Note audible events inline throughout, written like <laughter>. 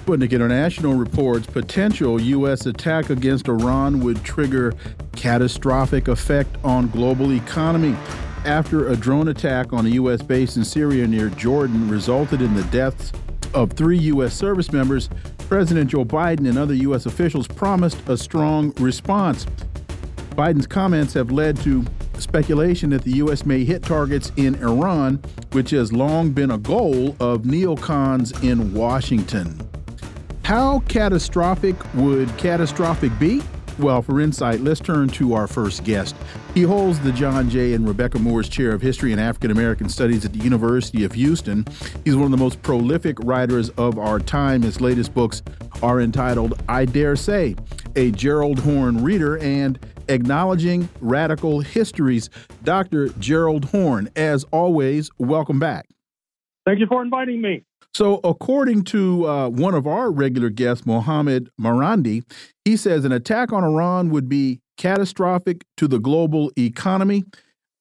Sputnik International reports potential U.S. attack against Iran would trigger catastrophic effect on global economy. After a drone attack on a U.S. base in Syria near Jordan resulted in the deaths of three U.S. service members, President Joe Biden and other U.S. officials promised a strong response. Biden's comments have led to speculation that the U.S. may hit targets in Iran, which has long been a goal of neocons in Washington. How catastrophic would catastrophic be? Well, for insight, let's turn to our first guest. He holds the John J. and Rebecca Moores Chair of History and African American Studies at the University of Houston. He's one of the most prolific writers of our time. His latest books are entitled I Dare Say, a Gerald Horne Reader, and Acknowledging Radical Histories. Dr. Gerald Horne, as always, welcome back. Thank you for inviting me. So, according to uh, one of our regular guests, Mohammed Marandi, he says an attack on Iran would be catastrophic to the global economy.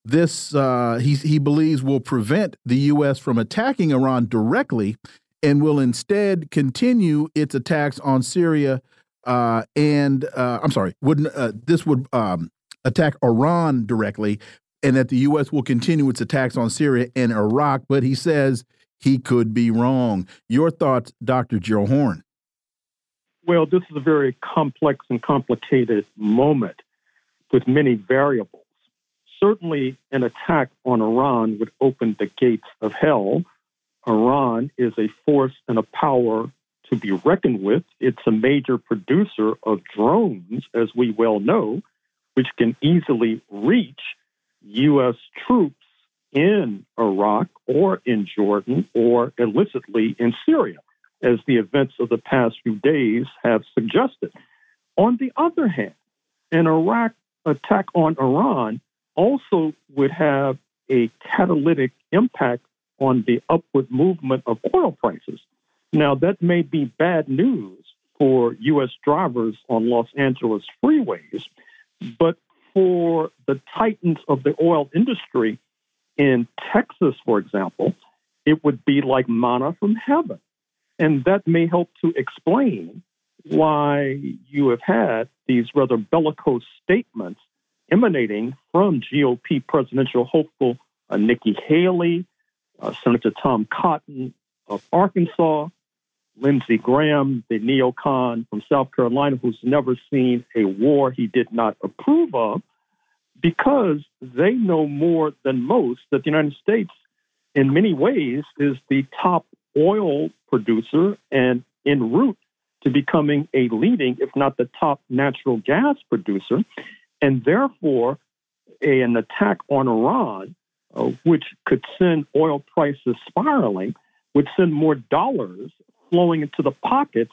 This, uh, he, he believes, will prevent the U.S. from attacking Iran directly and will instead continue its attacks on Syria. Uh, and uh, I'm sorry, wouldn't uh, this would um, attack Iran directly, and that the U.S. will continue its attacks on Syria and Iraq. But he says he could be wrong. Your thoughts, Dr. Joe Horne? Well, this is a very complex and complicated moment with many variables. Certainly, an attack on Iran would open the gates of hell. Iran is a force and a power to be reckoned with. It's a major producer of drones, as we well know, which can easily reach U.S. troops in Iraq or in Jordan or illicitly in Syria, as the events of the past few days have suggested. On the other hand, an Iraq attack on Iran also would have a catalytic impact on the upward movement of oil prices. Now, that may be bad news for U.S. drivers on Los Angeles freeways, but for the titans of the oil industry, in Texas, for example, it would be like manna from heaven. And that may help to explain why you have had these rather bellicose statements emanating from GOP presidential hopeful uh, Nikki Haley, uh, Senator Tom Cotton of Arkansas, Lindsey Graham, the neocon from South Carolina, who's never seen a war he did not approve of, because they know more than most that the United States, in many ways, is the top oil producer and en route to becoming a leading, if not the top natural gas producer. And therefore, a, an attack on Iran, uh, which could send oil prices spiraling, would send more dollars flowing into the pockets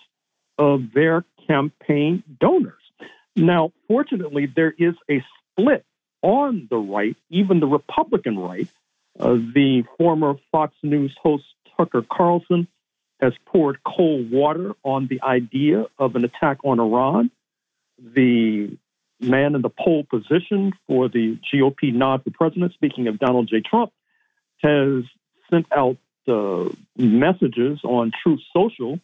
of their campaign donors. Now, fortunately, there is a split on the right, even the Republican right. Uh, the former Fox News host Tucker Carlson has poured cold water on the idea of an attack on Iran. The man in the pole position for the GOP nod for president, speaking of Donald J. Trump, has sent out uh, messages on Truth Social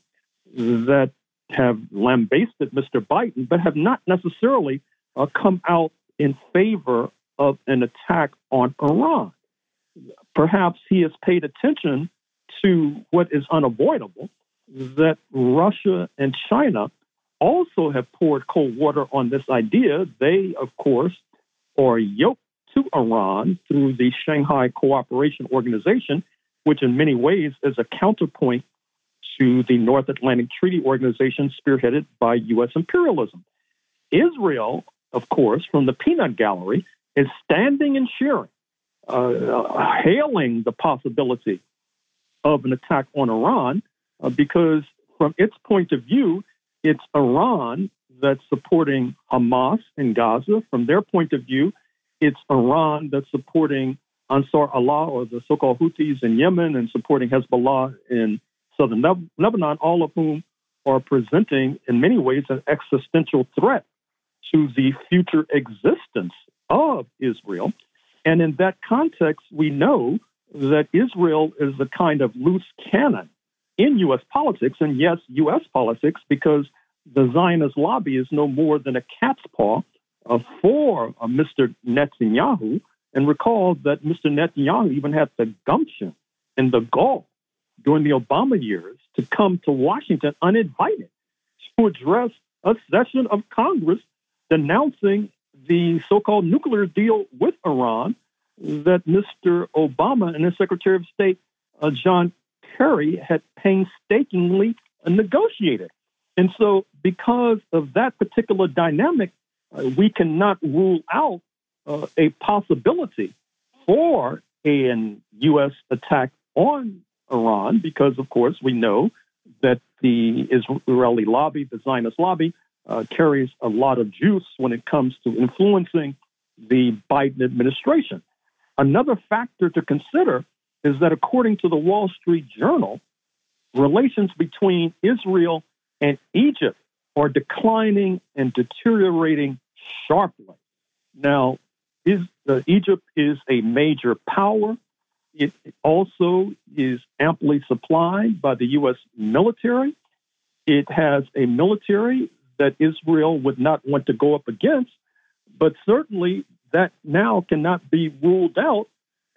that have lambasted Mr. Biden, but have not necessarily uh, come out in favor of an attack on Iran. Perhaps he has paid attention to what is unavoidable that Russia and China also have poured cold water on this idea. They, of course, are yoked to Iran through the Shanghai Cooperation Organization, which in many ways is a counterpoint to the North Atlantic Treaty Organization spearheaded by U.S. imperialism. Israel, of course, from the peanut gallery, is standing and cheering, uh, uh, hailing the possibility of an attack on Iran uh, because, from its point of view, it's Iran that's supporting Hamas in Gaza. From their point of view, it's Iran that's supporting Ansar Allah or the so called Houthis in Yemen and supporting Hezbollah in southern Lebanon, all of whom are presenting, in many ways, an existential threat to the future existence of Israel. And in that context, we know that Israel is a kind of loose cannon in U.S. politics, and yes, U.S. politics, because the Zionist lobby is no more than a cat's paw uh, for uh, Mr. Netanyahu. And recall that Mr. Netanyahu even had the gumption and the gall during the Obama years to come to Washington uninvited to address a session of Congress denouncing the so called nuclear deal with Iran that Mr. Obama and his Secretary of State, uh, John Kerry, had painstakingly negotiated. And so, because of that particular dynamic, uh, we cannot rule out uh, a possibility for a U.S. attack on Iran, because, of course, we know that the Israeli lobby, the Zionist lobby, uh, carries a lot of juice when it comes to influencing the Biden administration. Another factor to consider is that, according to the Wall Street Journal, relations between Israel and Egypt are declining and deteriorating sharply. Now, is, uh, Egypt is a major power. It also is amply supplied by the U.S. military. It has a military that Israel would not want to go up against, but certainly that now cannot be ruled out.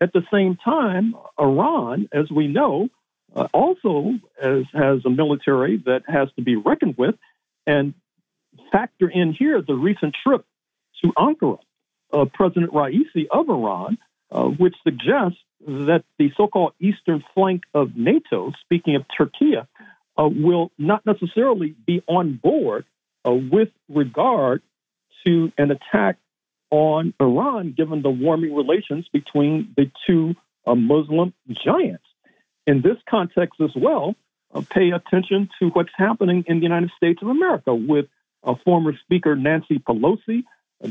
At the same time, Iran, as we know, uh, also as, has a military that has to be reckoned with. And factor in here the recent trip to Ankara of President Raisi of Iran, uh, which suggests that the so called eastern flank of NATO, speaking of Turkey, uh, will not necessarily be on board uh, with regard to an attack on Iran, given the warming relations between the two uh, Muslim giants. In this context, as well, uh, pay attention to what's happening in the United States of America with former Speaker Nancy Pelosi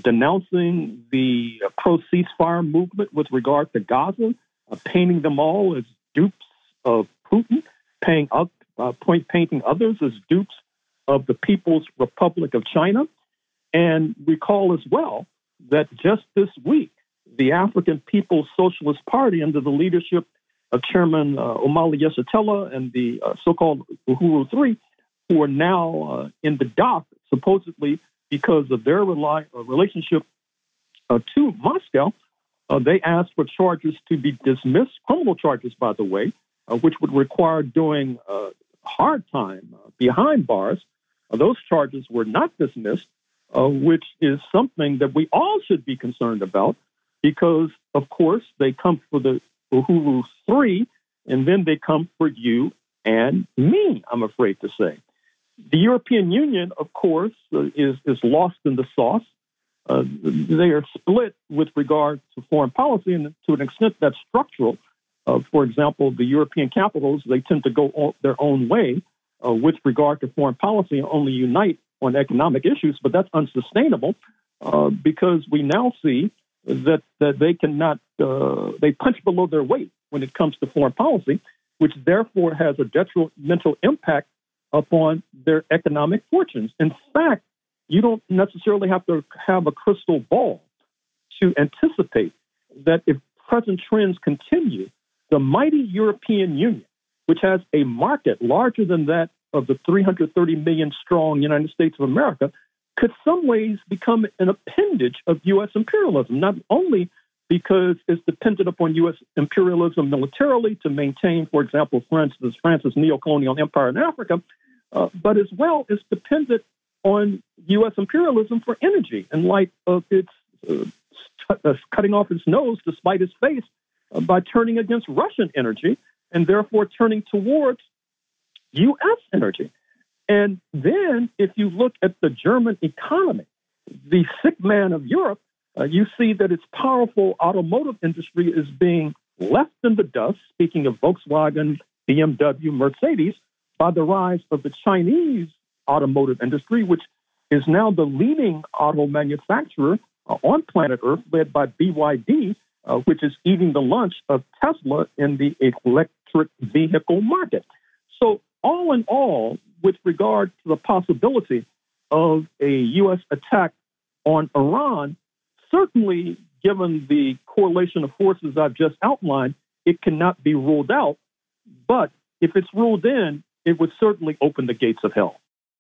denouncing the pro ceasefire movement with regard to Gaza, uh, painting them all as dupes of Putin, paying up, uh, point, painting others as dupes of the People's Republic of China. And recall as well that just this week, the African People's Socialist Party, under the leadership of Chairman uh, Omali Yeshitela and the uh, so called Uhuru Three, who are now uh, in the dock, supposedly because of their rely, uh, relationship uh, to Moscow, uh, they asked for charges to be dismissed, criminal charges, by the way, which would require doing hard time behind bars. Those charges were not dismissed, which is something that we all should be concerned about because, of course, they come for the Uhuru 3, and then they come for you and me, I'm afraid to say. The European Union, of course, uh, is, is lost in the sauce. Uh, they are split with regard to foreign policy, and to an extent that's structural. Uh, for example, the European capitals, they tend to go their own way uh, with regard to foreign policy only unite on economic issues, but that's unsustainable uh, because we now see that, that they cannot, uh, they punch below their weight when it comes to foreign policy, which therefore has a detrimental impact upon their economic fortunes. In fact, you don't necessarily have to have a crystal ball to anticipate that if present trends continue, the mighty European Union, which has a market larger than that of the 330 million strong United States of America, could some ways become an appendage of U.S. imperialism, not only because it's dependent upon U.S. imperialism militarily to maintain, for example, France's, France's neo-colonial empire in Africa, uh, but as well is dependent on U.S. imperialism for energy in light of its uh, cutting off its nose despite its face uh, by turning against Russian energy and therefore turning towards U.S. energy. And then, if you look at the German economy, the sick man of Europe, uh, you see that its powerful automotive industry is being left in the dust. Speaking of Volkswagen, BMW, Mercedes, by the rise of the Chinese automotive industry, which is now the leading auto manufacturer uh, on planet Earth, led by BYD, uh, which is eating the lunch of Tesla in the electric vehicle market. So, all in all, with regard to the possibility of a U.S. attack on Iran, certainly given the correlation of forces I've just outlined, it cannot be ruled out. But if it's ruled in, it would certainly open the gates of hell.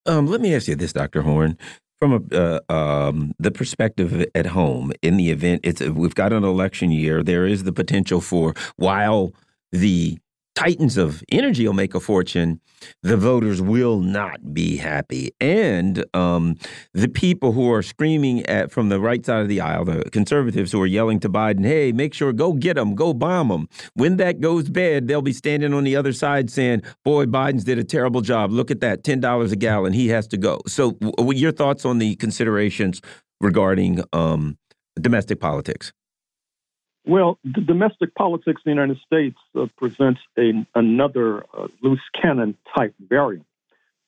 Um, let me ask you this, Dr. Horne. From a, uh, um, the perspective at home, in the event it's we've got an election year, there is the potential for while the titans of energy will make a fortune, the voters will not be happy. And um, the people who are screaming at from the right side of the aisle, the conservatives who are yelling to Biden, hey, make sure, go get them, go bomb them. When that goes bad, they'll be standing on the other side saying, boy, Biden's did a terrible job. Look at that, $10 a gallon. He has to go. So, your thoughts on the considerations regarding um, domestic politics? Well, the domestic politics in the United States uh, presents a, another uh, loose cannon type variant.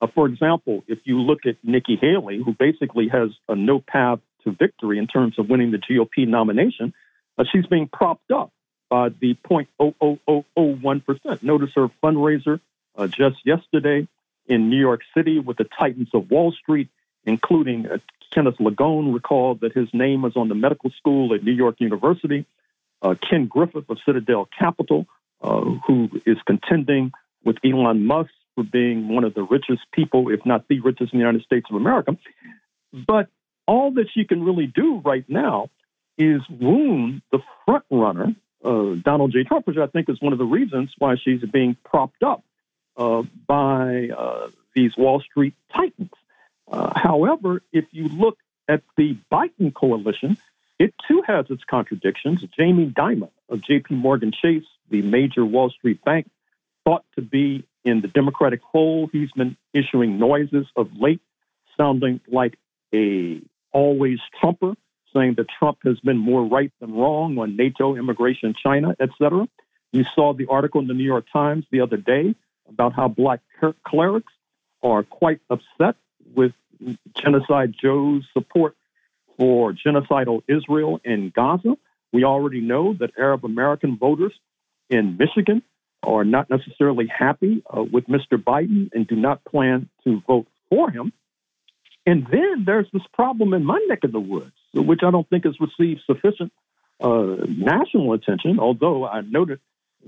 Uh, for example, if you look at Nikki Haley, who basically has no path to victory in terms of winning the GOP nomination, uh, she's being propped up by the 0.00001%. Notice her fundraiser uh, just yesterday in New York City with the Titans of Wall Street, including uh, Kenneth Langone. Recall that his name was on the medical school at New York University Ken Griffin of Citadel Capital, uh, who is contending with Elon Musk for being one of the richest people, if not the richest in the United States of America. But all that she can really do right now is wound the front runner, uh, Donald J. Trump, which I think is one of the reasons why she's being propped up uh, by uh, these Wall Street titans. Uh, however, if you look at the Biden coalition, it too has its contradictions. Jamie Dimon of JP Morgan Chase, the major Wall Street bank, thought to be in the Democratic fold. He's been issuing noises of late, sounding like a always Trumper, saying that Trump has been more right than wrong on NATO, immigration, China, etc. You saw the article in the New York Times the other day about how black clerics are quite upset with Genocide Joe's support for genocidal Israel in Gaza. We already know that Arab American voters in Michigan are not necessarily happy uh, with Mr. Biden and do not plan to vote for him. And then there's this problem in my neck of the woods, which I don't think has received sufficient uh, national attention, although I noted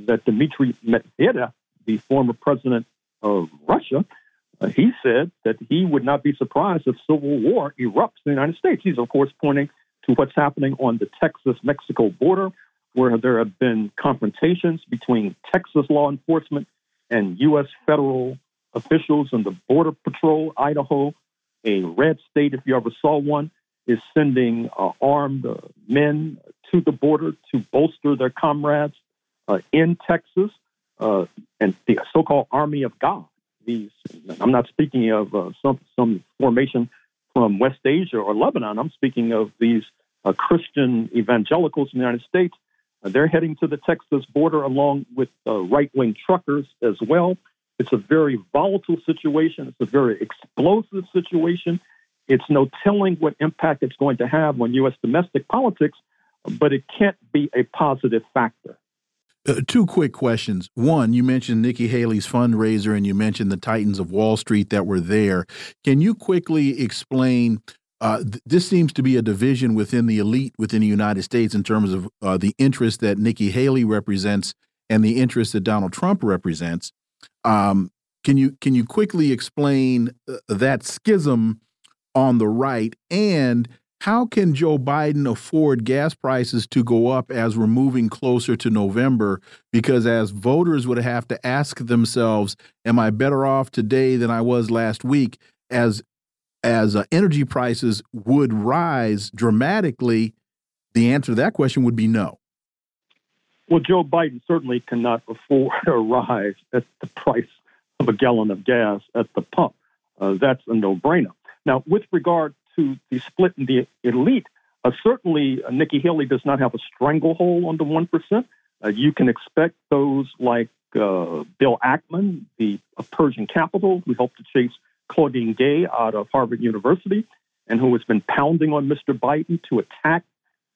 that Dmitry Medvedev, the former president of Russia, he said that he would not be surprised if civil war erupts in the United States. He's, of course, pointing to what's happening on the Texas Mexico border, where there have been confrontations between Texas law enforcement and U.S. federal officials and the Border Patrol. Idaho, a red state, if you ever saw one, is sending uh, armed uh, men to the border to bolster their comrades uh, in Texas uh, and the so called Army of God these. I'm not speaking of uh, some some formation from West Asia or Lebanon. I'm speaking of these uh, Christian evangelicals in the United States. Uh, they're heading to the Texas border along with uh, right wing truckers as well. It's a very volatile situation. It's a very explosive situation. It's no telling what impact it's going to have on U.S. domestic politics, but it can't be a positive factor. Uh, two quick questions. One, you mentioned Nikki Haley's fundraiser and you mentioned the Titans of Wall Street that were there. Can you quickly explain? Uh, th this seems to be a division within the elite within the United States in terms of uh, the interest that Nikki Haley represents and the interest that Donald Trump represents. Um, can you can you quickly explain uh, that schism on the right and how can Joe Biden afford gas prices to go up as we're moving closer to November? Because as voters would have to ask themselves, am I better off today than I was last week? As as uh, energy prices would rise dramatically, the answer to that question would be no. Well, Joe Biden certainly cannot afford <laughs> a rise at the price of a gallon of gas at the pump. Uh, that's a no brainer. Now, with regard to the split in the elite, uh, certainly uh, Nikki Haley does not have a stranglehold on the 1%. Uh, you can expect those like uh, Bill Ackman, the Pershing capital, who helped to chase Claudine Gay out of Harvard University, and who has been pounding on Mr. Biden to attack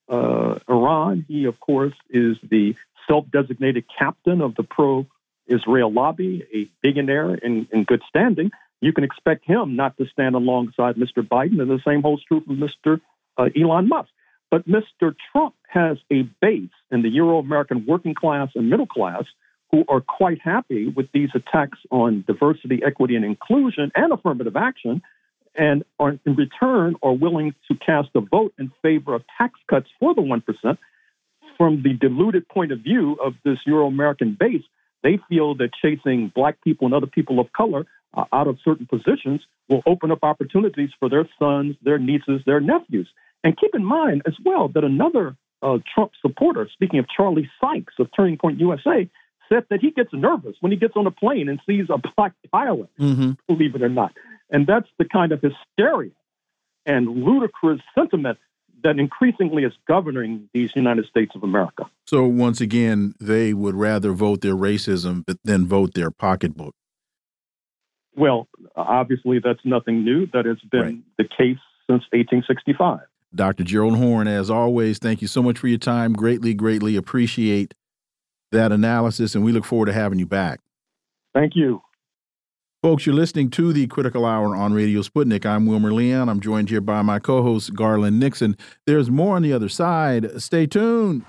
uh, Iran. He, of course, is the self designated captain of the pro Israel lobby, a billionaire in, in good standing. You can expect him not to stand alongside Mr. Biden, and the same holds true for Mr. Uh, Elon Musk. But Mr. Trump has a base in the Euro American working class and middle class who are quite happy with these attacks on diversity, equity, and inclusion and affirmative action, and are in return are willing to cast a vote in favor of tax cuts for the 1%. From the diluted point of view of this Euro American base, they feel that chasing black people and other people of color uh, out of certain positions will open up opportunities for their sons, their nieces, their nephews. And keep in mind as well that another uh, Trump supporter, speaking of Charlie Sykes of Turning Point USA, said that he gets nervous when he gets on a plane and sees a black pilot, mm-hmm. believe it or not. And that's the kind of hysteria and ludicrous sentiment that increasingly is governing these United States of America. So, once again, they would rather vote their racism than vote their pocketbook. Well, obviously, that's nothing new. That has been right. the case since 1865. Dr. Gerald Horne, as always, thank you so much for your time. Greatly, greatly appreciate that analysis, and we look forward to having you back. Thank you. Folks, you're listening to the Critical Hour on Radio Sputnik. I'm Wilmer Leon. I'm joined here by my co host, Garland Nixon. There's more on the other side. Stay tuned.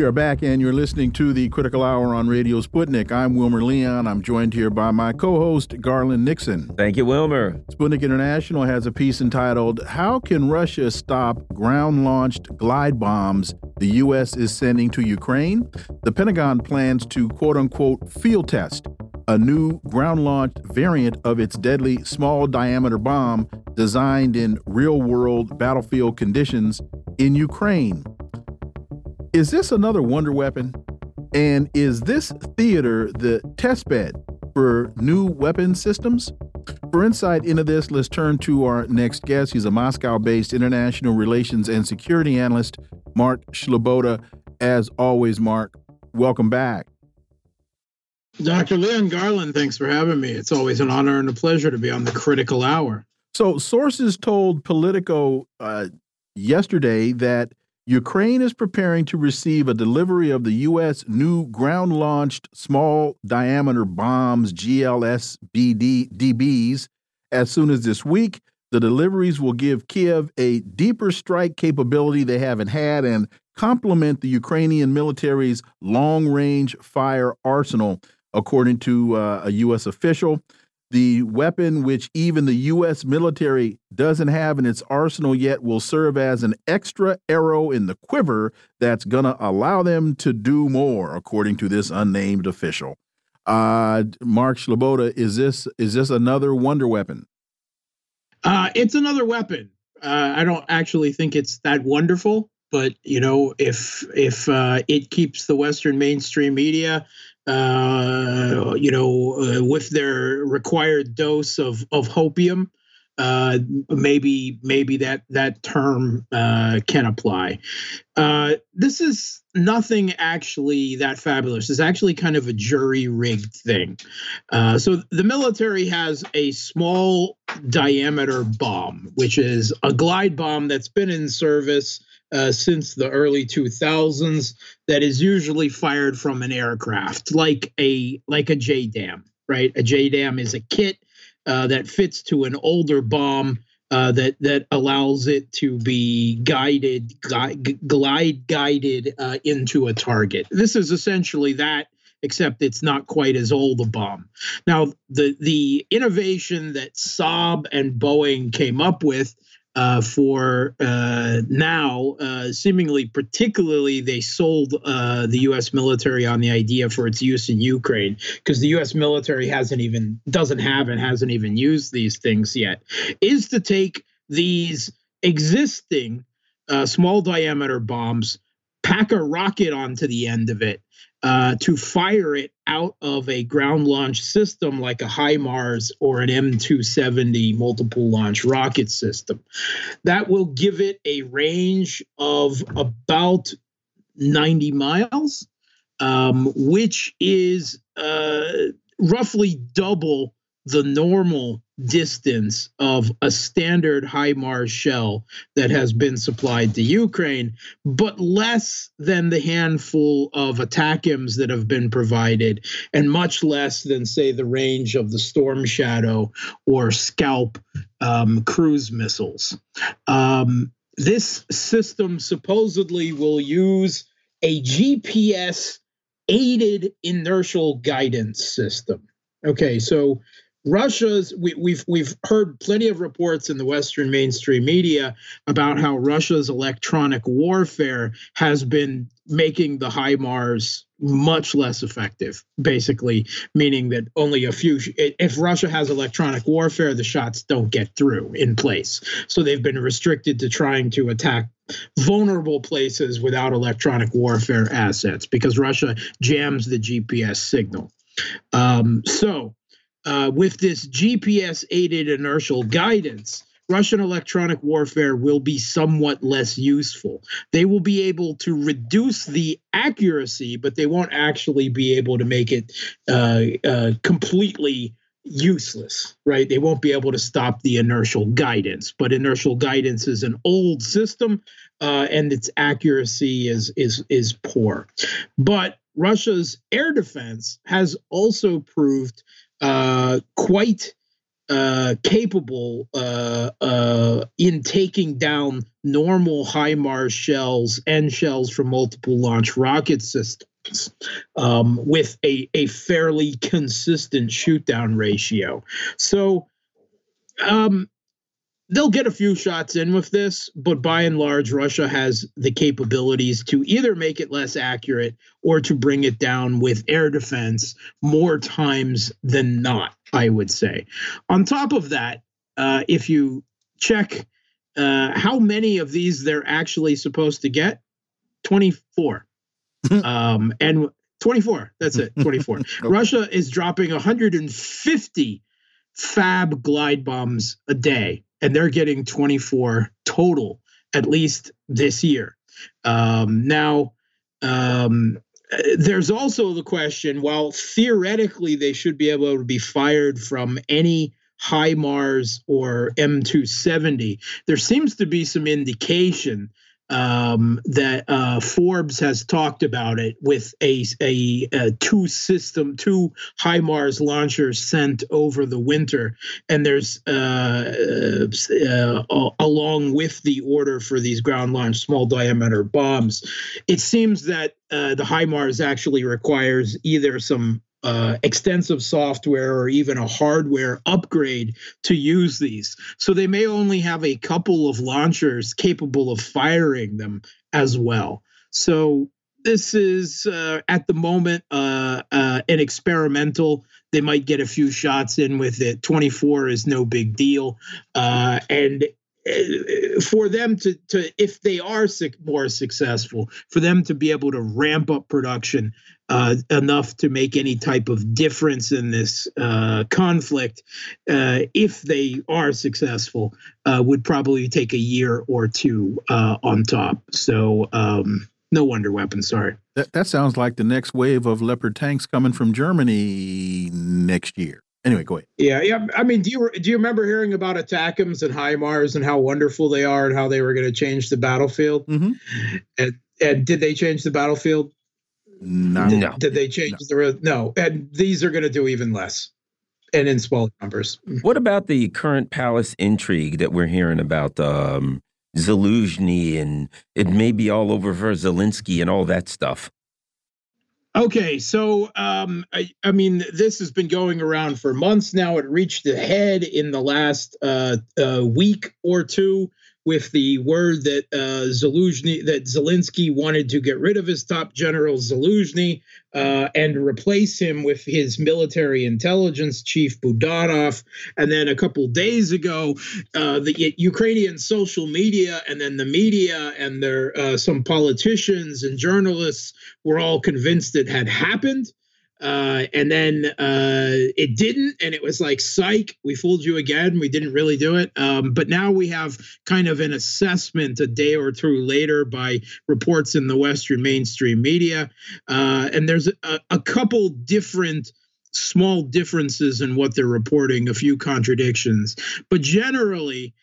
We are back, and you're listening to the Critical Hour on Radio Sputnik. I'm Wilmer Leon. I'm joined here by my co host, Garland Nixon. Thank you, Wilmer. Sputnik International has a piece entitled, How Can Russia Stop Ground Launched Glide Bombs the U.S. is Sending to Ukraine? The Pentagon plans to quote unquote field test a new ground launched variant of its deadly small diameter bomb designed in real world battlefield conditions in Ukraine. Is this another wonder weapon? And is this theater the testbed for new weapon systems? For insight into this, let's turn to our next guest. He's a Moscow based international relations and security analyst, Mark Sleboda. As always, Mark, welcome back. Dr. Leon Garland, thanks for having me. It's always an honor and a pleasure to be on the critical hour. So, sources told Politico uh, yesterday that Ukraine is preparing to receive a delivery of the U.S. new ground launched small diameter bombs, GLSBDBs, as soon as this week. The deliveries will give Kiev a deeper strike capability they haven't had and complement the Ukrainian military's long range fire arsenal, according to uh, a U.S. official the weapon which even the U.S. military doesn't have in its arsenal yet will serve as an extra arrow in the quiver that's going to allow them to do more, according to this unnamed official. Uh, Mark Sleboda, is this is this another wonder weapon? Uh, it's another weapon. Uh, I don't actually think it's that wonderful, but you know, if if uh, it keeps the Western mainstream media uh, you know, uh, with their required dose of of hopium, uh, maybe maybe that that term uh, can apply. Uh, this is nothing actually that fabulous. It's actually kind of a jury rigged thing. Uh, so the military has a small diameter bomb, which is a glide bomb that's been in service uh, since the early 2000s that is usually fired from an aircraft, like a like a JDAM. Right, a JDAM is a kit uh, that fits to an older bomb uh, that that allows it to be guided, glide guided uh, into a target. This is essentially that, except it's not quite as old a bomb. Now, the the innovation that Saab and Boeing came up with uh, for uh, now, uh, seemingly particularly, they sold uh, the U.S. military on the idea for its use in Ukraine because the U.S. military hasn't even doesn't have and hasn't even used these things yet. Is to take these existing uh, small diameter bombs, pack a rocket onto the end of it uh, to fire it out of a ground launch system like a HIMARS or an M270 multiple launch rocket system. That will give it a range of about 90 miles, um, which is uh, roughly double the normal distance of a standard HIMARS shell that has been supplied to Ukraine, but less than the handful of ATACMS that have been provided, and much less than, say, the range of the Storm Shadow or Scalp um, cruise missiles. Um, this system supposedly will use a GPS aided inertial guidance system. Okay, so Russia's we, we've we've heard plenty of reports in the Western mainstream media about how Russia's electronic warfare has been making the HIMARS much less effective. Basically, meaning that only a few. If Russia has electronic warfare, the shots don't get through in place. So they've been restricted to trying to attack vulnerable places without electronic warfare assets because Russia jams the GPS signal. Um, so uh, with this GPS aided inertial guidance, Russian electronic warfare will be somewhat less useful. They will be able to reduce the accuracy, but they won't actually be able to make it uh, uh, completely useless, right? They won't be able to stop the inertial guidance, but inertial guidance is an old system, uh, and its accuracy is is is poor. But Russia's air defense has also proved quite uh, capable uh, uh, in taking down normal HIMARS shells and shells from multiple launch rocket systems um, with a, a fairly consistent shoot down ratio. So um, they'll get a few shots in with this, but by and large, Russia has the capabilities to either make it less accurate or to bring it down with air defense more times than not, I would say. On top of that, uh, if you check uh, how many of these they're actually supposed to get, 24. <laughs> um, and 24, that's it, <laughs> 24. okay. Russia is dropping 150 fab glide bombs a day and they're getting 24 total at least this year. Um, now, um, there's also the question while theoretically they should be able to be fired from any HIMARS or M270, there seems to be some indication um, that uh, Forbes has talked about it with a, a, a, two system, two HIMARS launchers sent over the winter, and there's uh, uh, along with the order for these ground launch small diameter bombs, it seems that uh, the HIMARS actually requires either some uh, extensive software or even a hardware upgrade to use these. So they may only have a couple of launchers capable of firing them as well. So this is uh, at the moment uh, uh an experimental. They might get a few shots in with it. 24 is no big deal. Uh, and for them to, to if they are more successful for them to be able to ramp up production uh, enough to make any type of difference in this uh, conflict uh, if they are successful uh, would probably take a year or two uh, on top. So um, no wonder weapons sorry that, that sounds like the next wave of leopard tanks coming from germany next year Anyway, go ahead. Yeah, yeah. I mean, do you do you remember hearing about ATACMS and HIMARS and how wonderful they are and how they were going to change the battlefield? Mm -hmm. And and did they change the battlefield? No. Did, no. did they change no. the no? And these are going to do even less, and in small numbers. What about the current palace intrigue that we're hearing about? Um, Zaluzhny and it may be all over for Zelensky and all that stuff. Okay, so um, I, I, mean, this has been going around for months now. It reached the head in the last uh, uh, week or two with the word that uh, that Zelensky wanted to get rid of his top general Zaluzhny uh, and replace him with his military intelligence chief Budanov. And then a couple days ago, uh, the Ukrainian social media and then the media and their uh, some politicians and journalists were all convinced it had happened. Uh, and then uh, it didn't, and it was like, psych, we fooled you again. We didn't really do it. Um, but now we have kind of an assessment a day or two later by reports in the Western mainstream media. Uh, and there's a, a couple different small differences in what they're reporting, a few contradictions. But generally,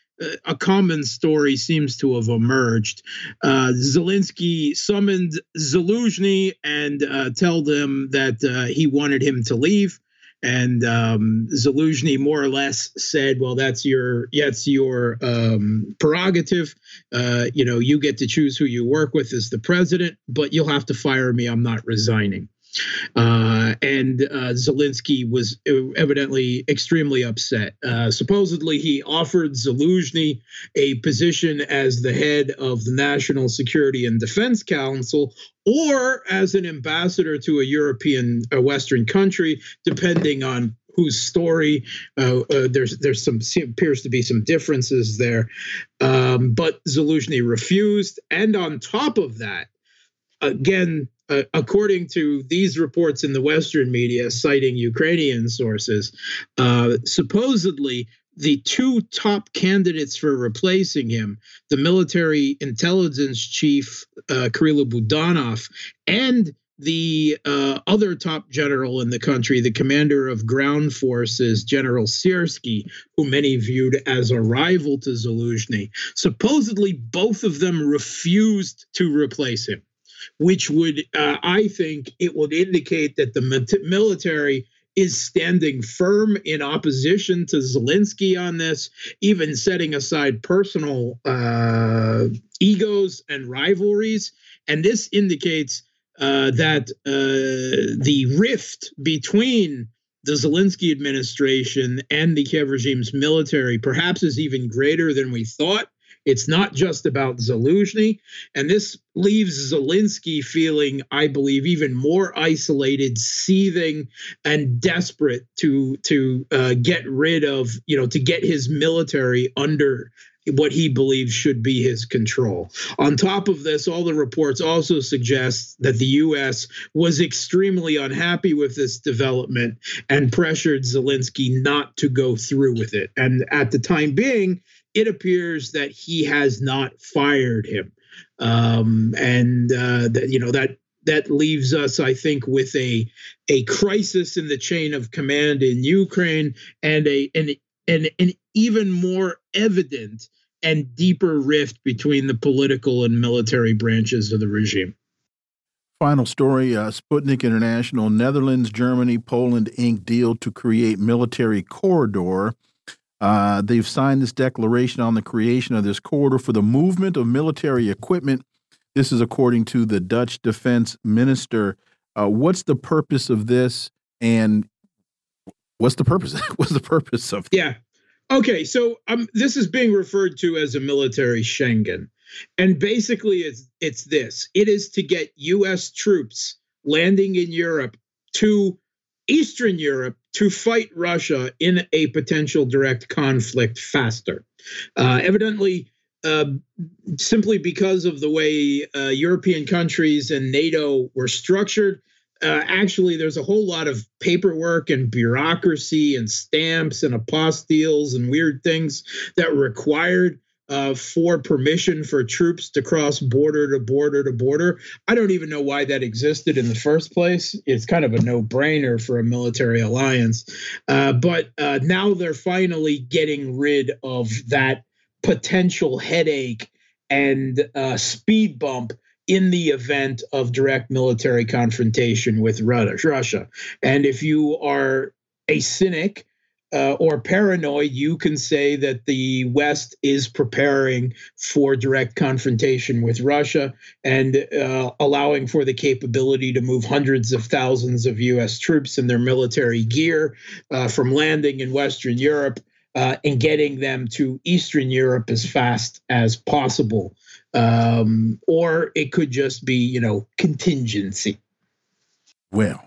a common story seems to have emerged. Uh, Zelensky summoned Zaluzhny and uh, told him that uh, he wanted him to leave. And um, Zaluzhny more or less said, "Well, that's your that's your um, prerogative. Uh, you know, you get to choose who you work with as the president, but you'll have to fire me. I'm not resigning." Uh, and uh, Zelensky was evidently extremely upset. Uh, supposedly, he offered Zaluzhny a position as the head of the National Security and Defense Council or as an ambassador to a European, a Western country, depending on whose story. Uh, uh, there's there's some appears to be some differences there, um, but Zaluzhny refused, and on top of that, again uh, according to these reports in the Western media, citing Ukrainian sources, uh, supposedly the two top candidates for replacing him, the military intelligence chief uh, Budanov, and the uh, other top general in the country, the commander of ground forces, General Syrskyi, who many viewed as a rival to Zaluzhny, supposedly both of them refused to replace him which would, uh, I think, it would indicate that the military is standing firm in opposition to Zelensky on this, even setting aside personal uh, egos and rivalries. And this indicates uh, that uh, the rift between the Zelensky administration and the Kiev regime's military perhaps is even greater than we thought. It's not just about Zaluzhny. And this leaves Zelensky feeling, I believe, even more isolated, seething, and desperate to to uh, get rid of, you know, to get his military under what he believes should be his control. On top of this, all the reports also suggest that the U.S. was extremely unhappy with this development and pressured Zelensky not to go through with it. And at the time being, it appears that he has not fired him, um, and uh, that you know that that leaves us, I think, with a a crisis in the chain of command in Ukraine and a an an, an even more evident and deeper rift between the political and military branches of the regime. Final story uh, Sputnik International, Netherlands, Germany, Poland ink deal to create military corridor uh, they've signed this declaration on the creation of this corridor for the movement of military equipment. This is according to the Dutch defense minister. Uh, what's the purpose of this, and what's the purpose? <laughs> what's the purpose of? Yeah. Okay. So um, this is being referred to as a military Schengen, and basically, it's it's this. It is to get U.S. troops landing in Europe to Eastern Europe to fight Russia in a potential direct conflict faster. Uh, evidently, uh, simply because of the way uh, European countries and NATO were structured, uh, actually, there's a whole lot of paperwork and bureaucracy and stamps and apostilles and weird things that were required uh, for permission for troops to cross border to border to border. I don't even know why that existed in the first place. It's kind of a no brainer for a military alliance. Uh, but uh, now they're finally getting rid of that potential headache and uh, speed bump in the event of direct military confrontation with Russia. And if you are a cynic, uh, or paranoid, you can say that the West is preparing for direct confrontation with Russia and uh, allowing for the capability to move hundreds of thousands of U.S. troops and their military gear uh, from landing in Western Europe uh, and getting them to Eastern Europe as fast as possible. Um, or it could just be, you know, contingency. Well,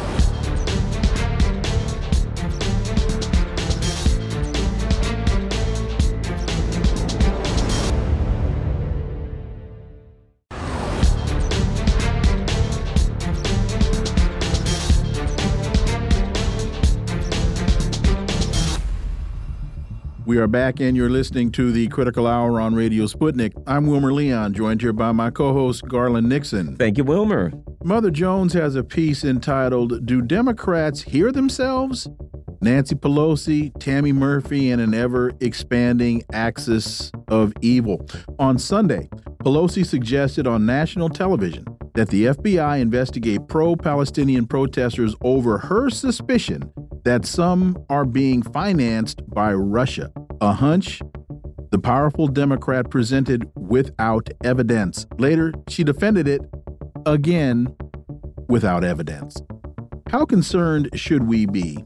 We are back, and you're listening to the Critical Hour on Radio Sputnik. I'm Wilmer Leon, joined here by my co host, Garland Nixon. Thank you, Wilmer. Mother Jones has a piece entitled, Do Democrats Hear Themselves? Nancy Pelosi, Tammy Murphy, and an ever expanding axis of evil. On Sunday, Pelosi suggested on national television that the FBI investigate pro Palestinian protesters over her suspicion that some are being financed by Russia. A hunch the powerful Democrat presented without evidence. Later, she defended it again without evidence. How concerned should we be?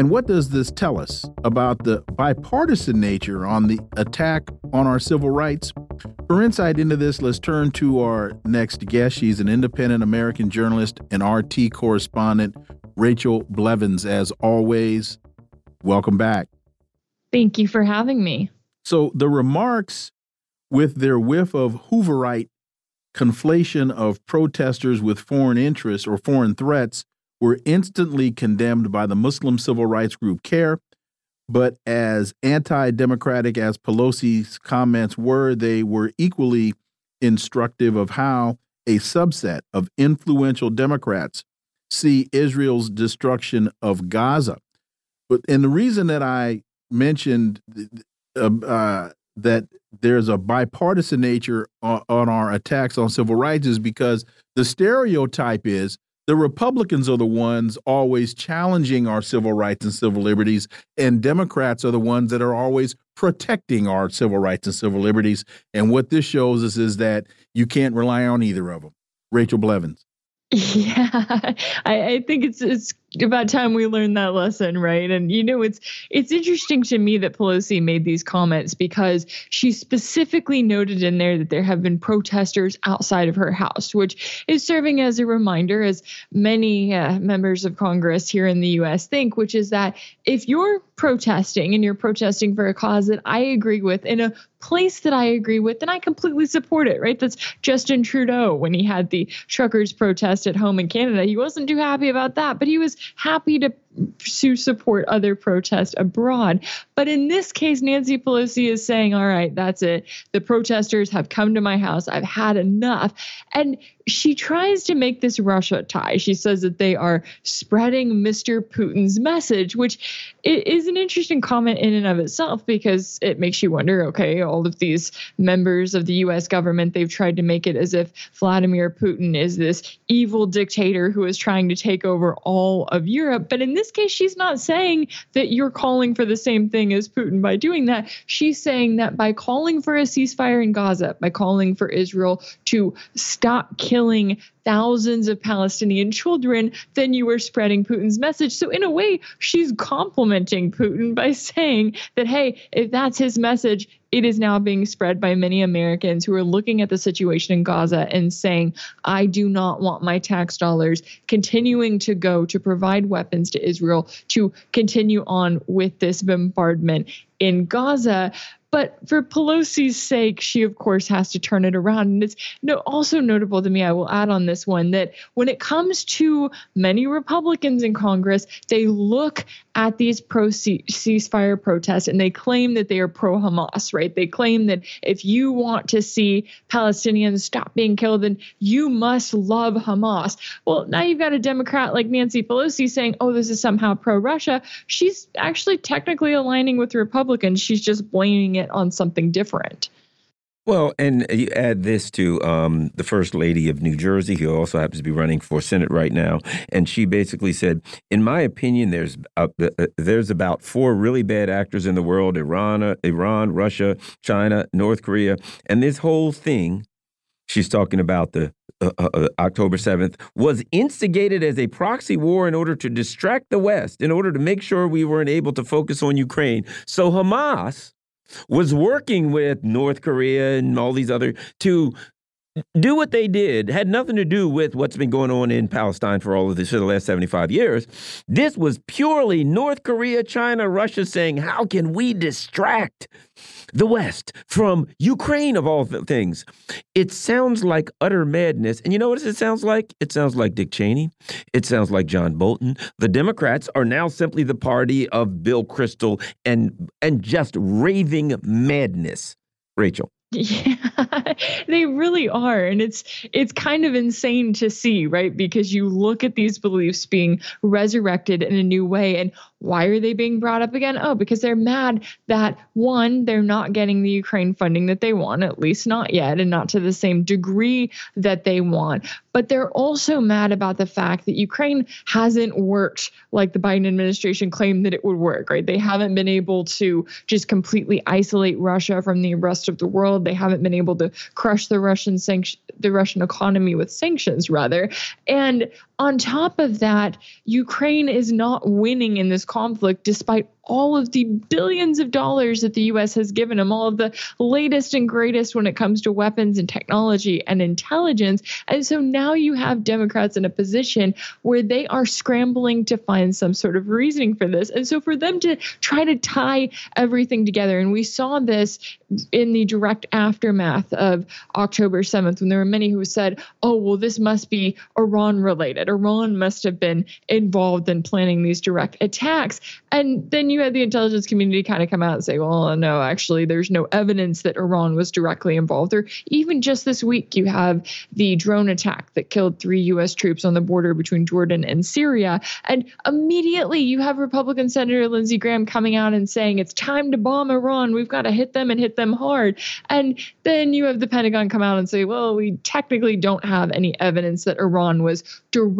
And what does this tell us about the bipartisan nature on the attack on our civil rights? For insight into this, let's turn to our next guest. She's an independent American journalist and RT correspondent Rachel Blevins, as always. Welcome back. Thank you for having me. So, the remarks with their whiff of Hooverite conflation of protesters with foreign interests or foreign threats were instantly condemned by the Muslim civil rights group CAIR. But as anti democratic as Pelosi's comments were, they were equally instructive of how a subset of influential Democrats see Israel's destruction of Gaza. But and the reason that I mentioned uh, uh, that there's a bipartisan nature on, on our attacks on civil rights is because the stereotype is the Republicans are the ones always challenging our civil rights and civil liberties, and Democrats are the ones that are always protecting our civil rights and civil liberties. And what this shows us is that you can't rely on either of them. Rachel Blevins. <laughs> Yeah, I, I, think it's it's about time we learned that lesson, right? And you know, it's it's interesting to me that Pelosi made these comments because she specifically noted in there that there have been protesters outside of her house, which is serving as a reminder, as many uh, members of Congress here in the U.S. think, which is that if you're protesting and you're protesting for a cause that I agree with in a place that I agree with, then I completely support it, right? That's Justin Trudeau when he had the truckers protest at home in Canada. He wasn't too happy about that, but he was happy to to support other protests abroad. But in this case, Nancy Pelosi is saying, all right, that's it. The protesters have come to my house. I've had enough. And she tries to make this Russia tie. She says that they are spreading Mr. Putin's message, which is an interesting comment in and of itself because it makes you wonder okay, all of these members of the US government, they've tried to make it as if Vladimir Putin is this evil dictator who is trying to take over all of Europe. But in this case, she's not saying that you're calling for the same thing as Putin by doing that. She's saying that by calling for a ceasefire in Gaza, by calling for Israel to stop killing thousands of Palestinian children, then you are spreading Putin's message. So, in a way, she's complimenting Putin by <laughs> saying that, hey, if that's his message, it is now being spread by many Americans who are looking at the situation in Gaza and saying, I do not want my tax dollars continuing to go to provide weapons to Israel to continue on with this bombardment in Gaza. But for Pelosi's sake, she of course has to turn it around. And it's no, also notable to me, I will add on this one, that when it comes to many Republicans in Congress, they look at these pro ceasefire protests and they claim that they are pro Hamas, right? They claim that if you want to see Palestinians stop being killed, then you must love Hamas. Well, now you've got a Democrat like Nancy Pelosi saying, oh, this is somehow pro Russia. She's actually technically aligning with Republicans. She's just blaming it on something different. Well, and you add this to um, the First Lady of New Jersey, who also happens to be running for Senate right now, and she basically said, "In my opinion, there's uh, there's about four really bad actors in the world: Iran, Iran, Russia, China, North Korea, and this whole thing." She's talking about the uh, uh October 7th was instigated as a proxy war in order to distract the West, in order to make sure we weren't able to focus on Ukraine. So Hamas was working with North Korea and all these other to do what they did had nothing to do with what's been going on in Palestine for all of this for the last 75 years. This was purely North Korea, China, Russia saying, how can we distract the West from Ukraine of all things? It sounds like utter madness. And you know what it sounds like? It sounds like Dick Cheney. It sounds like John Bolton. The Democrats are now simply the party of Bill Kristol and and just raving madness. Rachel. <laughs> Yeah, they really are. And it's it's kind of insane to see, right? Because you look at these beliefs being resurrected in a new way. And why are they being brought up again? Oh, because they're mad that one, they're not getting the Ukraine funding that they want, at least not yet, and not to the same degree that they want. But they're also mad about the fact that Ukraine hasn't worked like the Biden administration claimed that it would work, right? They haven't been able to just completely isolate Russia from the rest of the world. They haven't been able to crush the Russian sanction the Russian economy with sanctions rather. And on top of that, Ukraine is not winning in this conflict despite all of the billions of dollars that the US has given them, all of the latest and greatest when it comes to weapons and technology and intelligence. And so now you have Democrats in a position where they are scrambling to find some sort of reasoning for this. And so for them to try to tie everything together, and we saw this in the direct aftermath of October 7th, when there were many who said, oh, well, this must be Iran related. Iran must have been involved in planning these direct attacks. And then you had the intelligence community kind of come out and say, well, no, actually, there's no evidence that Iran was directly involved. Or even just this week, you have the drone attack that killed three U.S. troops on the border between Jordan and Syria. And immediately you have Republican Senator Lindsey Graham coming out and saying, it's time to bomb Iran. We've got to hit them and hit them hard. And then you have the Pentagon come out and say, well, we technically don't have any evidence that Iran was directly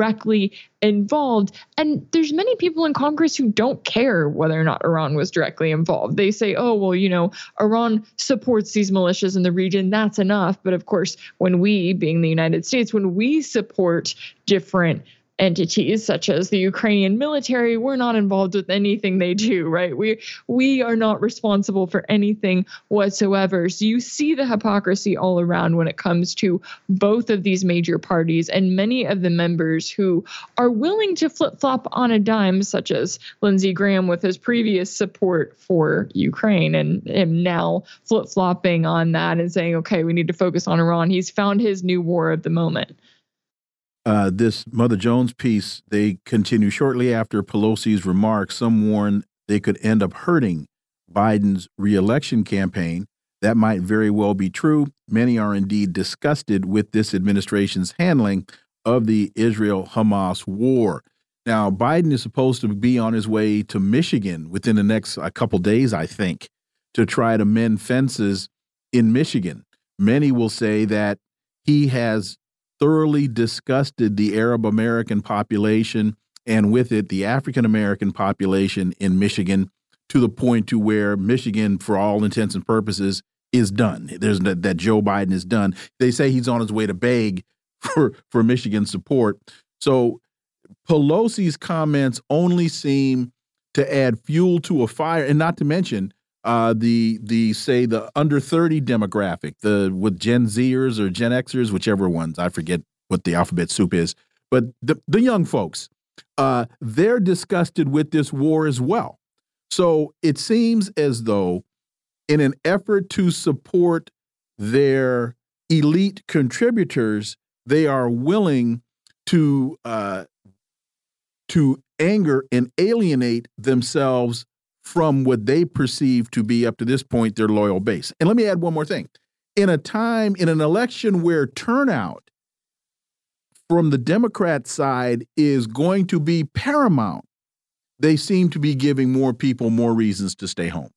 involved. And there's many people in Congress who don't care whether or not Iran was directly involved. They say, oh, well, you know, Iran supports these militias in the region. That's enough. But of course, when we, being the United States, when we support different entities such as the Ukrainian military, we're not involved with anything they do, right? We we are not responsible for anything whatsoever. So you see the hypocrisy all around when it comes to both of these major parties and many of the members who are willing to flip-flop on a dime, such as Lindsey Graham with his previous support for Ukraine and him now flip-flopping on that and saying, okay, we need to focus on Iran. He's found his new war of the moment uh, this Mother Jones piece, they continue shortly after Pelosi's remarks. Some warn they could end up hurting Biden's reelection campaign. That might very well be true. Many are indeed disgusted with this administration's handling of the Israel Hamas war. Now, Biden is supposed to be on his way to Michigan within the next a couple days, I think, to try to mend fences in Michigan. Many will say that he has thoroughly disgusted the Arab American population and with it the African American population in Michigan to the point to where Michigan, for all intents and purposes, is done. There's that, that Joe Biden is done. They say he's on his way to beg <laughs> for for Michigan support. So Pelosi's comments only seem to add fuel to a fire, and not to mention uh, the the say the under 30 demographic, the with Gen Zers or Gen Xers, whichever ones, I forget what the alphabet soup is, but the, the young folks, uh, they're disgusted with this war as well. So it seems as though, in an effort to support their elite contributors, they are willing to uh, to anger and alienate themselves from what they perceive to be up to this point their loyal base. And let me add one more thing. In a time, in an election where turnout from the Democrat side is going to be paramount, they seem to be giving more people more reasons to stay home.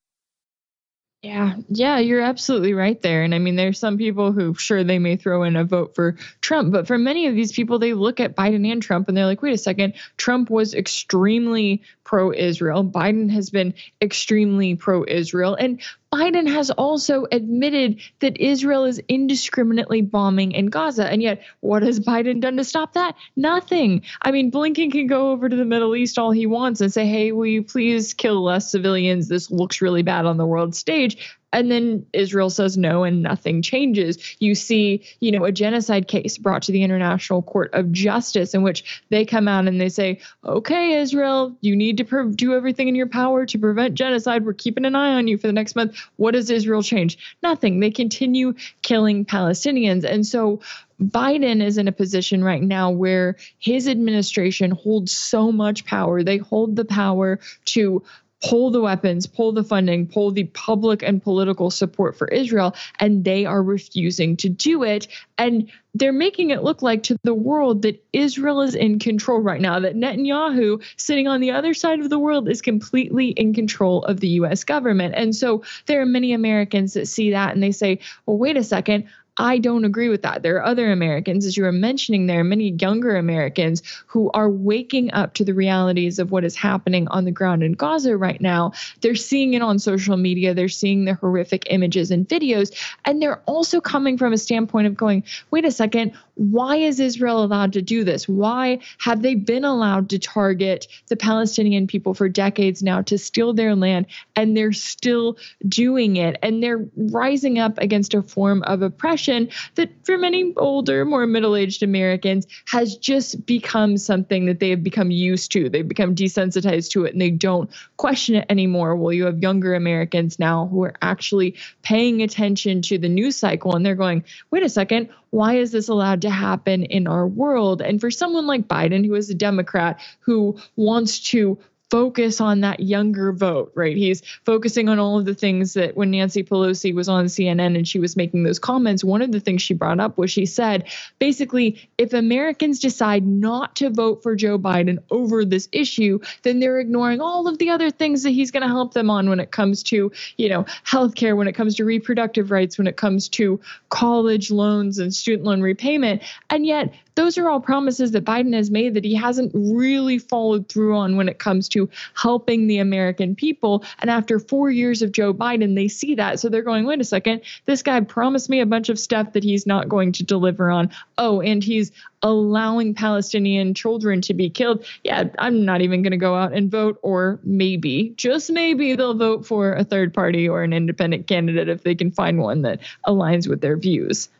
Yeah, yeah, you're absolutely right there. And I mean, there's some people who, sure, they may throw in a vote for Trump, but for many of these people, they look at Biden and Trump and they're like, wait a second, Trump was extremely pro Israel. Biden has been extremely pro Israel. And Biden has also admitted that Israel is indiscriminately bombing in Gaza. And yet, what has Biden done to stop that? Nothing. I mean, Blinken can go over to the Middle East all he wants and say, hey, will you please kill less civilians? This looks really bad on the world stage and then Israel says no and nothing changes. You see, you know, a genocide case brought to the International Court of Justice in which they come out and they say, "Okay, Israel, you need to do everything in your power to prevent genocide. We're keeping an eye on you for the next month." What does Israel change? Nothing. They continue killing Palestinians. And so Biden is in a position right now where his administration holds so much power. They hold the power to pull the weapons, pull the funding, pull the public and political support for Israel, and they are refusing to do it. And they're making it look like to the world that Israel is in control right now, that Netanyahu, sitting on the other side of the world, is completely in control of the US government. And so there are many Americans that see that and they say, well, wait a second, I don't agree with that. There are other Americans, as you were mentioning, there are many younger Americans who are waking up to the realities of what is happening on the ground in Gaza right now. They're seeing it on social media, they're seeing the horrific images and videos, and they're also coming from a standpoint of going, wait a second, why is Israel allowed to do this? Why have they been allowed to target the Palestinian people for decades now to steal their land and they're still doing it? And they're rising up against a form of oppression that, for many older, more middle aged Americans, has just become something that they have become used to. They've become desensitized to it and they don't question it anymore. Well, you have younger Americans now who are actually paying attention to the news cycle and they're going, wait a second, why is this allowed to happen in our world? And for someone like Biden, who is a Democrat, who wants to focus on that younger vote, right? He's focusing on all of the things that when Nancy Pelosi was on CNN and she was making those comments, one of the things she brought up was she said, basically, if Americans decide not to vote for Joe Biden over this issue, then they're ignoring all of the other things that he's going to help them on when it comes to, you know, healthcare, when it comes to reproductive rights, when it comes to college loans and student loan repayment. And yet, those are all promises that Biden has made that he hasn't really followed through on when it comes to helping the American people. And after four years of Joe Biden, they see that. So they're going, wait a second, this guy promised me a bunch of stuff that he's not going to deliver on. Oh, and he's allowing Palestinian children to be killed. Yeah, I'm not even going to go out and vote, or maybe, just maybe, they'll vote for a third party or an independent candidate if they can find one that aligns with their views.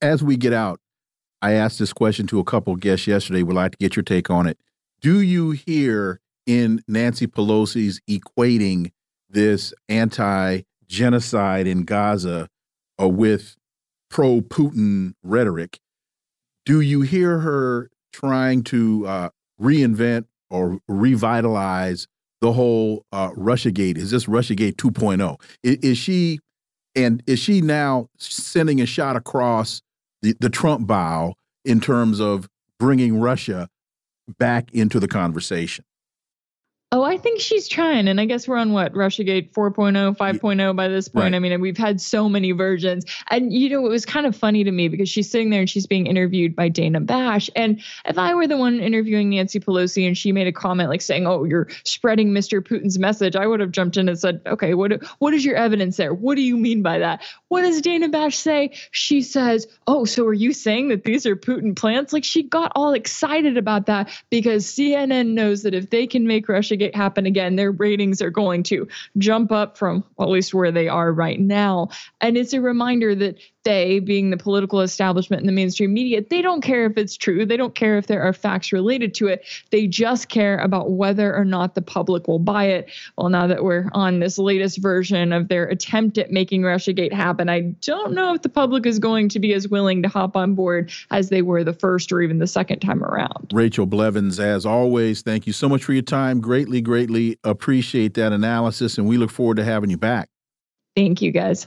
As we get out, I asked this question to a couple guests yesterday. Would like to get your take on it. Do you hear in Nancy Pelosi's equating this anti-genocide in Gaza uh, with pro-Putin rhetoric? Do you hear her trying to uh, reinvent or revitalize the whole uh, RussiaGate? Is this RussiaGate 2.0? Is, is she and is she now sending a shot across the, the Trump bow in terms of bringing Russia back into the conversation? Oh, I think she's trying. And I guess we're on what, Russiagate 4.0, 5.0 by this point. Right. I mean, we've had so many versions. And, you know, it was kind of funny to me because she's sitting there and she's being interviewed by Dana Bash. And if I were the one interviewing Nancy Pelosi and she made a comment like saying, oh, you're spreading Mr. Putin's message, I would have jumped in and said, okay, what, what is your evidence there? What do you mean by that? What does Dana Bash say? She says, oh, so are you saying that these are Putin plants? Like she got all excited about that because CNN knows that if they can make Russiagate it happen again, their ratings are going to jump up from at least where they are right now. And it's a reminder that they, being the political establishment and the mainstream media, they don't care if it's true. They don't care if there are facts related to it. They just care about whether or not the public will buy it. Well, now that we're on this latest version of their attempt at making Russiagate happen, I don't know if the public is going to be as willing to hop on board as they were the first or even the second time around. Rachel Blevins, as always, thank you so much for your time. Greatly, greatly appreciate that analysis, and we look forward to having you back. Thank you, guys.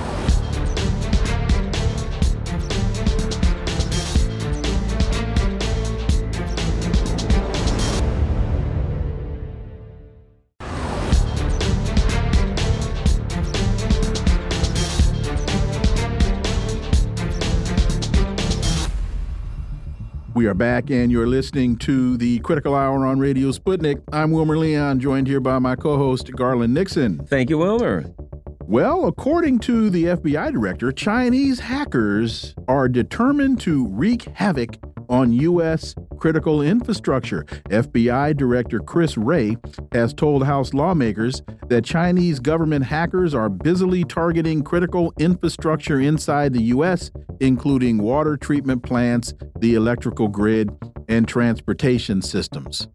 We are back, and you're listening to the Critical Hour on Radio Sputnik. I'm Wilmer Leon, joined here by my co host, Garland Nixon. Thank you, Wilmer. Well, according to the FBI director, Chinese hackers are determined to wreak havoc on U.S. critical infrastructure. FBI Director Chris Wray has told House lawmakers that Chinese government hackers are busily targeting critical infrastructure inside the U.S., including water treatment plants, the electrical grid, and transportation systems.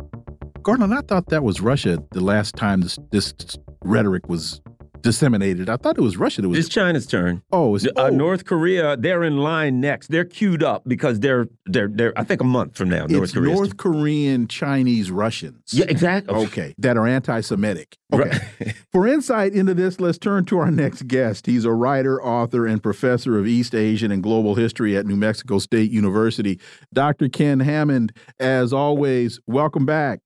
Garland, I thought that was Russia the last time this, this rhetoric was disseminated. I thought it was Russia that was. It's China's turn. Oh, it's, uh, oh. North Korea. They're in line next. They're queued up because they're they're they're. I think a month from now. North it's Korea. North Korean Chinese Russians. Yeah, exactly. Okay, that are anti-Semitic. Okay. Right. <laughs> For insight into this, let's turn to our next guest. He's a writer, author, and professor of East Asian and Global History at New Mexico State University. Dr. Ken Hammond, as always, welcome back.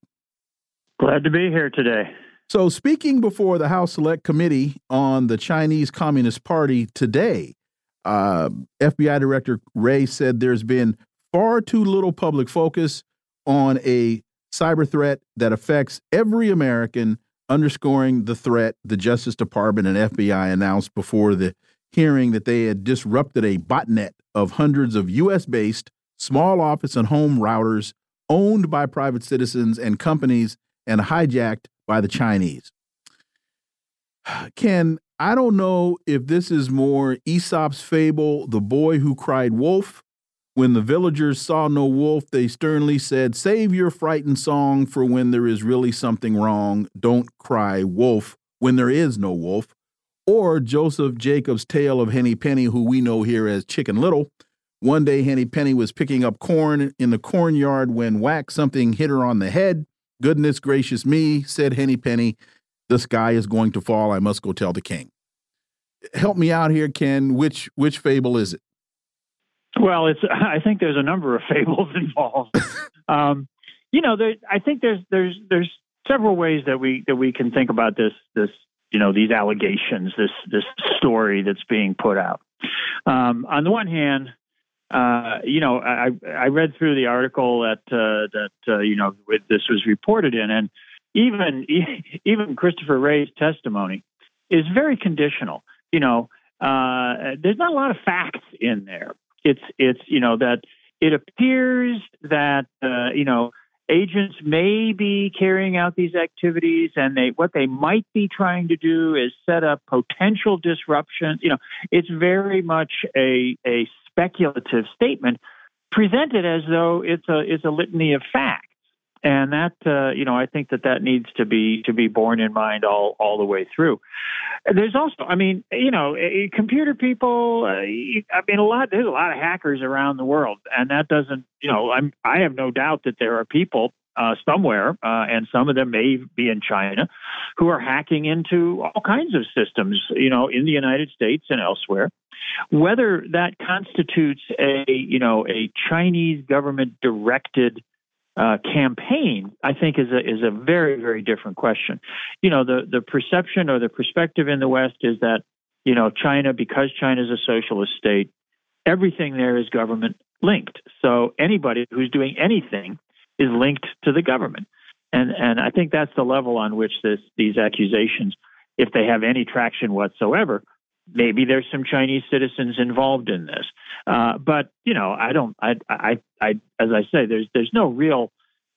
Glad to be here today. So, speaking before the House Select Committee on the Chinese Communist Party today, uh, FBI Director Wray said there's been far too little public focus on a cyber threat that affects every American, underscoring the threat the Justice Department and FBI announced before the hearing that they had disrupted a botnet of hundreds of U.S. based small office and home routers owned by private citizens and companies and hijacked by the Chinese. <sighs> Ken, I don't know if this is more Aesop's fable, the boy who cried wolf. When the villagers saw no wolf, they sternly said, Save your frightened song for when there is really something wrong. Don't cry wolf when there is no wolf. Or Joseph Jacobs' tale of Henny Penny, who we know here as Chicken Little. One day, Henny Penny was picking up corn in the cornyard when whack something hit her on the head. Goodness gracious me, said Henny Penny, the sky is going to fall. I must go tell the king. Help me out here, Ken. Which which fable is it? Well, it's. <laughs> I think there's a number of <laughs> fables involved. um, you know, there, I think there's there's there's several ways that we that we can think about this this you know these allegations this this story that's being put out. Um, on the one hand, uh, you know, I, I read through the article that uh, that uh, you know this was reported in, and even <laughs> even Christopher Wray's testimony is very conditional. You know, uh, there's not a lot of facts in there. It's it's you know that it appears that uh, you know agents may be carrying out these activities and they what they might be trying to do is set up potential disruption you know it's very much a a speculative statement presented as though it's a it's a litany of facts and that uh, you know I think that that needs to be to be borne in mind all all the way through. There's also, I mean, you know, computer people. Uh, I mean, a lot. There's a lot of hackers around the world, and that doesn't, you know, I'm I have no doubt that there are people uh, somewhere, uh, and some of them may be in China, who are hacking into all kinds of systems, you know, in the United States and elsewhere. Whether that constitutes a, you know, a Chinese government directed uh, campaign, I think is a is a very very different question. You know, the the perception or the perspective in the West is that you know China, because China is a socialist state, everything there is government linked. So anybody who's doing anything is linked to the government, and and I think that's the level on which this these accusations, if they have any traction whatsoever, maybe there's some Chinese citizens involved in this. Uh, but you know, I don't. I, I, I, as I say, there's there's no real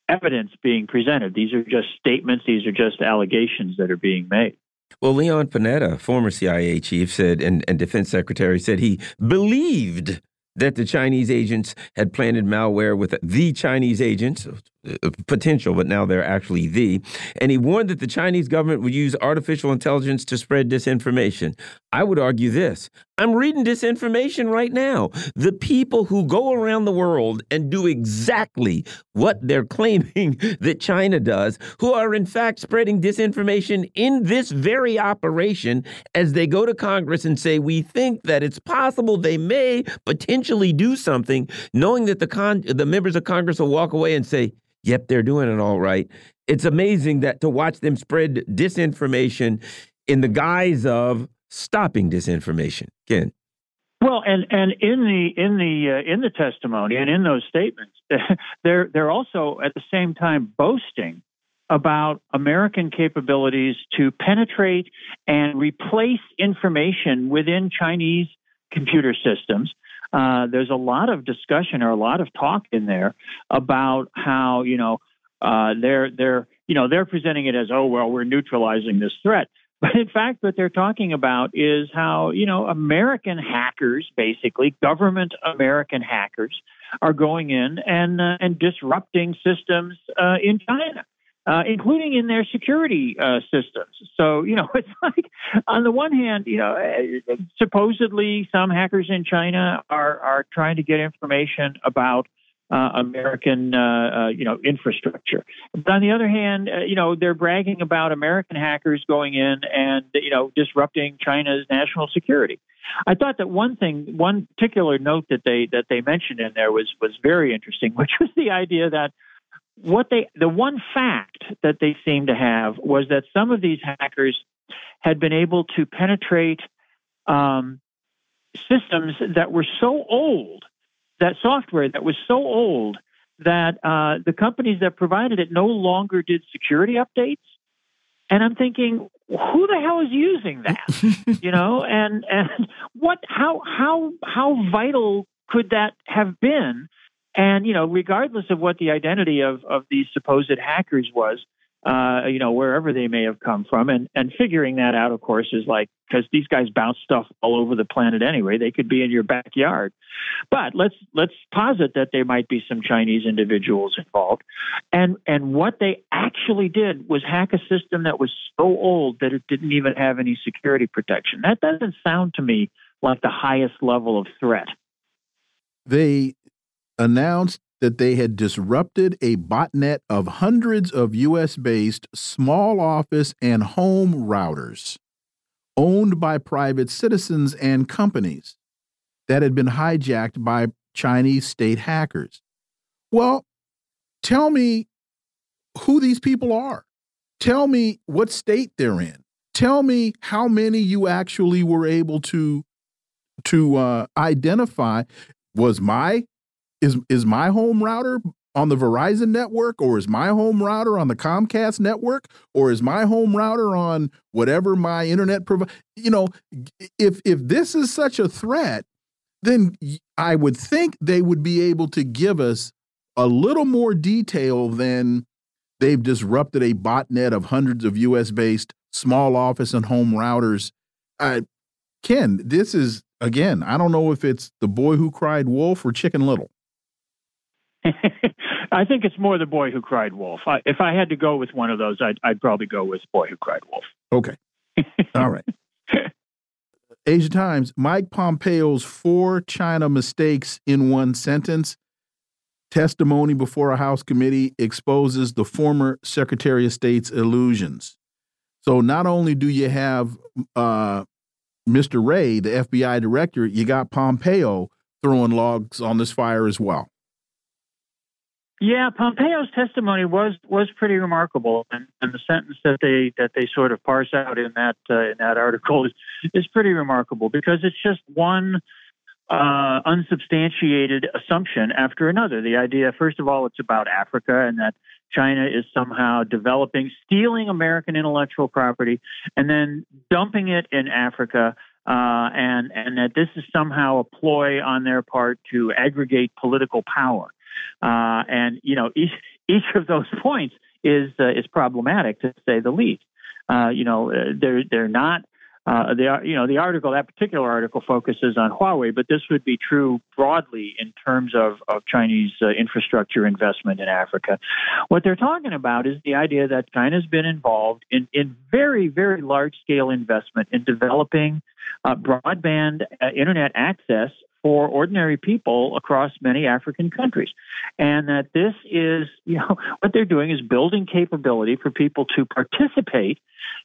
evidence being presented. These are just statements. These are just allegations that are being made. Well, Leon Panetta, former CIA chief, said, and, and defense secretary said he believed that the Chinese agents had planted malware with the Chinese agents, uh, potential, but now they're actually the. And he warned that the Chinese government would use artificial intelligence to spread disinformation. I would argue this I'm reading disinformation right now. The people who go around the world and do exactly what they're <laughs> claiming that China does, who are in fact spreading disinformation in this very operation as they go to Congress and say, We think that it's possible they may potentially do something, knowing that the, the members of Congress will walk away and say, Yep, they're doing it all right. It's amazing that to watch them spread disinformation in the guise of stopping disinformation. Ken. Well, and and in the in the uh, in the testimony and in those statements, <laughs> they're they're also at the same time boasting about American capabilities to penetrate and replace information within Chinese computer systems. Uh, there's a lot of discussion or a lot of talk in there about how you know uh, they're they're you know they're presenting it as oh well we're neutralizing this threat but in fact, what they're talking about is how, you know, American hackers, basically government American hackers, are going in and uh, and disrupting systems uh, in China. Uh, including in their security uh, systems. So, you know, <laughs> it's like, on the one hand, you know, uh, supposedly some hackers in China are, are trying to get information about American, uh, uh, you know, infrastructure. But on the other hand, uh, you know, they're bragging about American hackers going in and you know disrupting China's national security. I thought that one thing, one particular note that they that they mentioned in there was was very interesting, <laughs> which was the idea that what they the one fact that they seemed to have was that some of these hackers had been able to penetrate um, systems that were so old that software that was so old that uh, the companies that provided it no longer did security updates. And I'm thinking, who the hell is using that? <laughs> you know, and and what how how how vital could that have been? And you know, regardless of what the identity of of these supposed hackers was, uh, you know, wherever they may have come from. And, and figuring that out, of course, is like, because these guys bounce stuff all over the planet anyway, they could be in your backyard. But let's, let's posit that there might be some Chinese individuals involved. And, and what they actually did was hack a system that was so old that it didn't even have any security protection. That doesn't sound to me like the highest level of threat. They announced that they had disrupted a botnet of hundreds of US based small office and home routers owned by private citizens and companies that had been hijacked by Chinese state hackers. Well, tell me who these people are. Tell me what state they're in. Tell me how many you actually were able to to uh, identify. Was my is is my home router on the Verizon network or is my home router on the Comcast network or is my home router on whatever my internet provider you know if if this is such a threat then I would think they would be able to give us a little more detail than they've disrupted a botnet of hundreds of US based small office and home routers. Uh, Ken this is again I don't know if it's the boy who cried wolf or chicken little <laughs> I think it's more the boy who cried wolf. I, if I had to go with one of those, I'd, I'd probably go with boy who cried wolf. Okay. All right. <laughs> Asia Times, Mike Pompeo's four China mistakes in one sentence. Testimony before a House committee exposes the former Secretary of State's illusions. So not only do you have uh, Mr. Wray, the FBI director, you got Pompeo throwing logs on this fire as well. Yeah, Pompeo's testimony was was pretty remarkable, and, and the sentence that they that they sort of parse out in that uh, in that article is is pretty remarkable because it's just one uh, unsubstantiated assumption after another. The idea, first of all, it's about Africa and that China is somehow developing, stealing American intellectual property, and then dumping it in Africa. Uh, and and that this is somehow a ploy on their part to aggregate political power. Uh, and you know, each each of those <laughs> points is uh, is problematic to say the least. Uh, you know, uh, they're they're not. Uh, the you know the article that particular article focuses on Huawei, but this would be true broadly in terms of of Chinese uh, infrastructure investment in Africa. What they're talking about is the idea that China's been involved in in very very large scale investment in developing broadband internet access for ordinary people across many African countries. And that this is, <laughs> you know, what they're doing is building capability for people to participate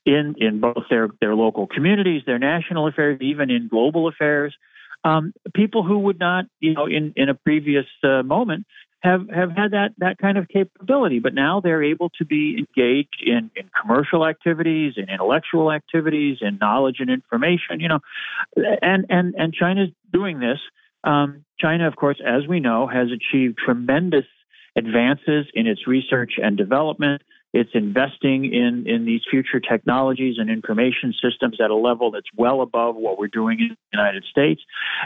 in, in both their, their local communities, their national affairs, even in global affairs. Um, people who would not, you know, in, in a previous uh, moment have, have had that, that kind of capability, but now they're able to be engaged in, in commercial activities, in intellectual activities, in knowledge and information, you know, and, and, and China's doing this. Um, China, of course, as we know, has achieved tremendous advances in its research and development. It's investing in, in these future technologies and information systems at a level that's well above what we're doing in the United States.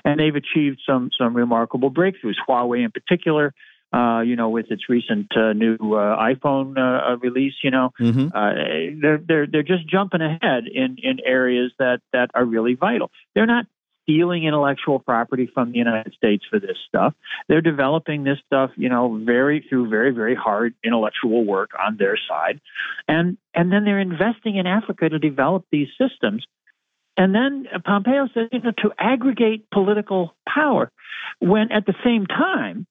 And they've achieved some, some remarkable breakthroughs. Huawei, in particular, uh, you know, with its recent uh, new uh, iPhone uh, release, you know, mm-hmm. Uh, they're they're they're just jumping ahead in in areas that that are really vital. They're not stealing intellectual property from the United States for this stuff. They're developing this stuff, you know, very through very very hard intellectual work on their side, and and then they're investing in Africa to develop these systems. And then Pompeo says, you know, to aggregate political power, when at the same time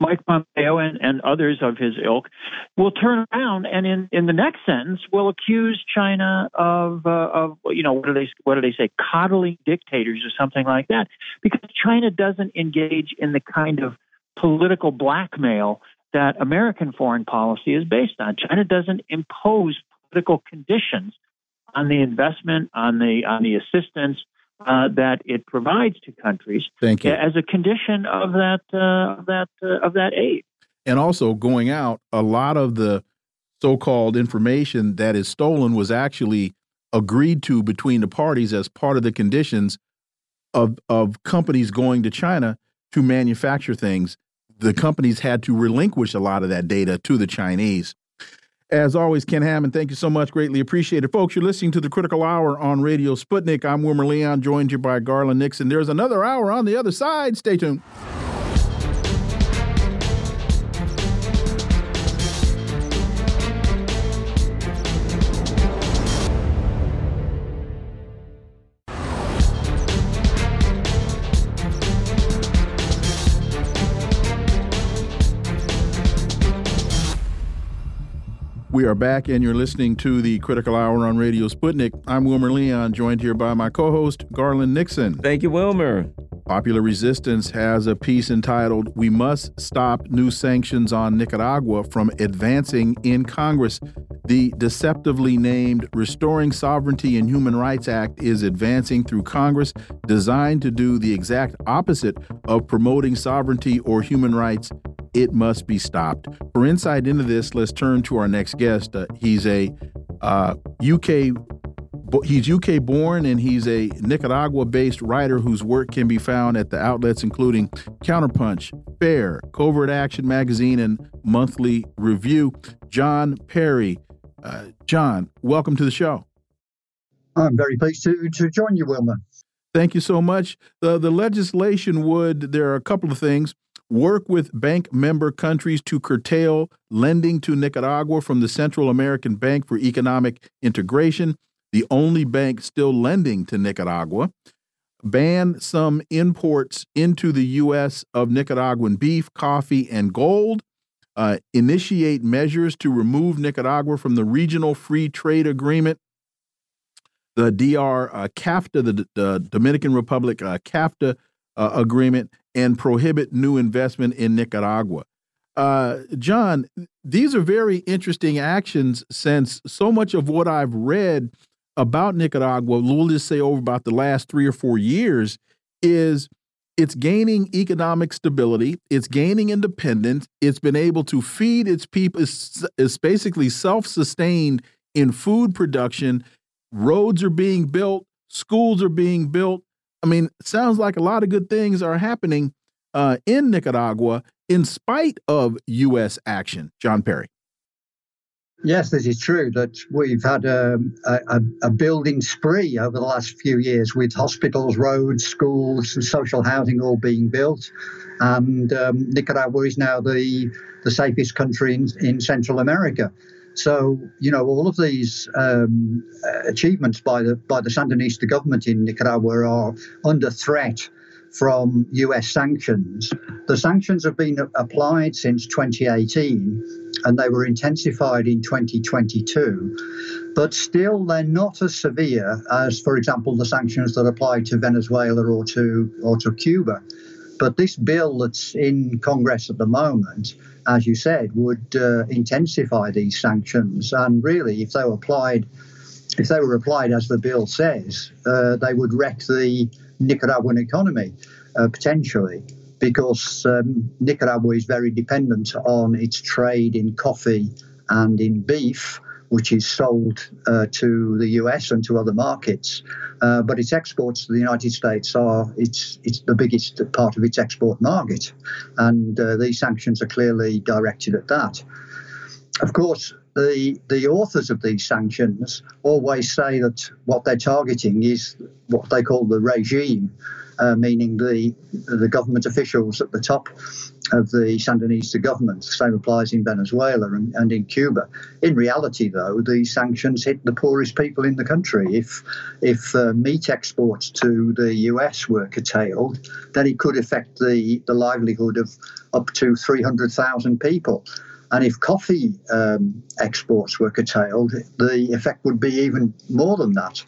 Mike Pompeo and, and others of his ilk will turn around and in, in the next sentence will accuse China of uh, of you know what do they what do they say coddling dictators or something like that because China doesn't engage in the kind of political blackmail that American foreign policy is based on. China doesn't impose political conditions on the investment on the on the assistance uh, that it provides to countries Thank you. as a condition of that uh, of that uh, of that aid. And also going out, a lot of the so-called information that is stolen was actually agreed to between the parties as part of the conditions of of companies going to China to manufacture things. The companies had to relinquish a lot of that data to the Chinese. As always, Ken Hammond, thank you so much. Greatly appreciated. Folks, you're listening to the Critical Hour on Radio Sputnik. I'm Wilmer Leon, joined you by Garland Nixon. There's another hour on the other side. Stay tuned. We are back, and you're listening to the Critical Hour on Radio Sputnik. I'm Wilmer Leon, joined here by my co host, Garland Nixon. Thank you, Wilmer. Popular Resistance has a piece entitled, We Must Stop New Sanctions on Nicaragua from Advancing in Congress. The deceptively named Restoring Sovereignty and Human Rights Act is advancing through Congress, designed to do the exact opposite of promoting sovereignty or human rights it must be stopped. For insight into this, let's turn to our next guest. Uh, he's a uh, UK he's UK born and he's a Nicaragua based writer whose work can be found at the outlets including Counterpunch, Fair, Covert Action Magazine, and Monthly Review. John Perry. Uh, John, welcome to the show. I'm very pleased to, to join you, Wilmer. Thank you so much. The, the legislation would, there are a couple of things work with bank member countries to curtail lending to Nicaragua from the Central American Bank for Economic Integration, the only bank still lending to Nicaragua, ban some imports into the U.S. of Nicaraguan beef, coffee, and gold, uh, initiate measures to remove Nicaragua from the Regional Free Trade Agreement, the DR uh, CAFTA, the, the Dominican Republic uh, CAFTA uh, agreement, and prohibit new investment in Nicaragua. Uh, John, these are very interesting actions since so much of what I've read about Nicaragua, we'll just say over about the last three or four years, is it's gaining economic stability, it's gaining independence, it's been able to feed its people, it's, it's basically self sustained in food production. Roads are being built, schools are being built, I mean, sounds like a lot of good things are happening uh, in Nicaragua in spite of U.S. action. John Perry. Yes, this is true that we've had um, a, a, a, building spree over the last few years with hospitals, roads, schools, and social housing all being built. And um, Nicaragua is now the, the safest country in, in Central America. So, you know, all of these um, achievements by the by the Sandinista government in Nicaragua are under threat from US sanctions. The sanctions have been applied since 2018 and they were intensified in 2022. But still, they're not as severe as, for example, the sanctions that apply to Venezuela or to, or to Cuba. But this bill that's in Congress at the moment, as you said, would uh, intensify these sanctions. And really, if they were applied, if they were applied as the bill says, uh, they would wreck the Nicaraguan economy uh, potentially, because um, Nicaragua is very dependent on its trade in coffee and in beef which is sold uh, to the US and to other markets. Uh, but its exports to the United States are it's it's the biggest part of its export market, and uh, these sanctions are clearly directed at that. Of course, the the authors of these sanctions always say that what they're targeting is what they call the regime, uh, meaning the the government officials at the top of the Sandinista government. The same applies in Venezuela and, and in Cuba. In reality, though, the sanctions hit the poorest people in the country. If if uh, meat exports to the US were curtailed, then it could affect the, the livelihood of up to 300,000 people. And if coffee um, exports were curtailed, the effect would be even more than that.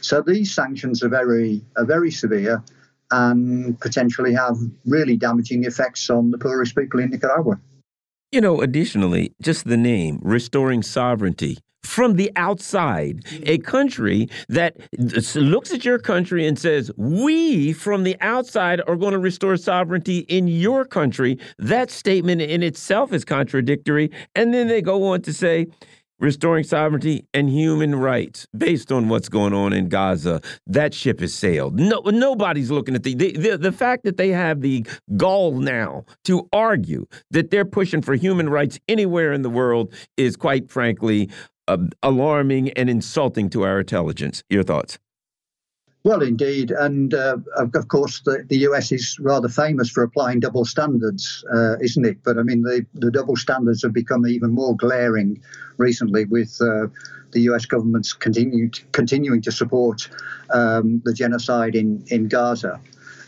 So these sanctions are very are very severe and potentially have really damaging effects on the poorest people in Nicaragua. You know, additionally, just the name, Restoring Sovereignty, from the outside, a country that looks at your country and says, We from the outside are going to restore sovereignty in your country. That statement in itself is contradictory. And then they go on to say, restoring sovereignty and human rights based on what's going on in Gaza. That ship has sailed. No, nobody's looking at the, the the, the fact that they have the gall now to argue that they're pushing for human rights anywhere in the world is quite frankly uh, alarming and insulting to our intelligence. Your thoughts? Well, indeed. And uh, of course, the, the US is rather famous for applying double standards, uh, isn't it? But I mean, the, the double standards have become even more glaring recently with uh, the US government's continued, continuing to support um, the genocide in, in Gaza.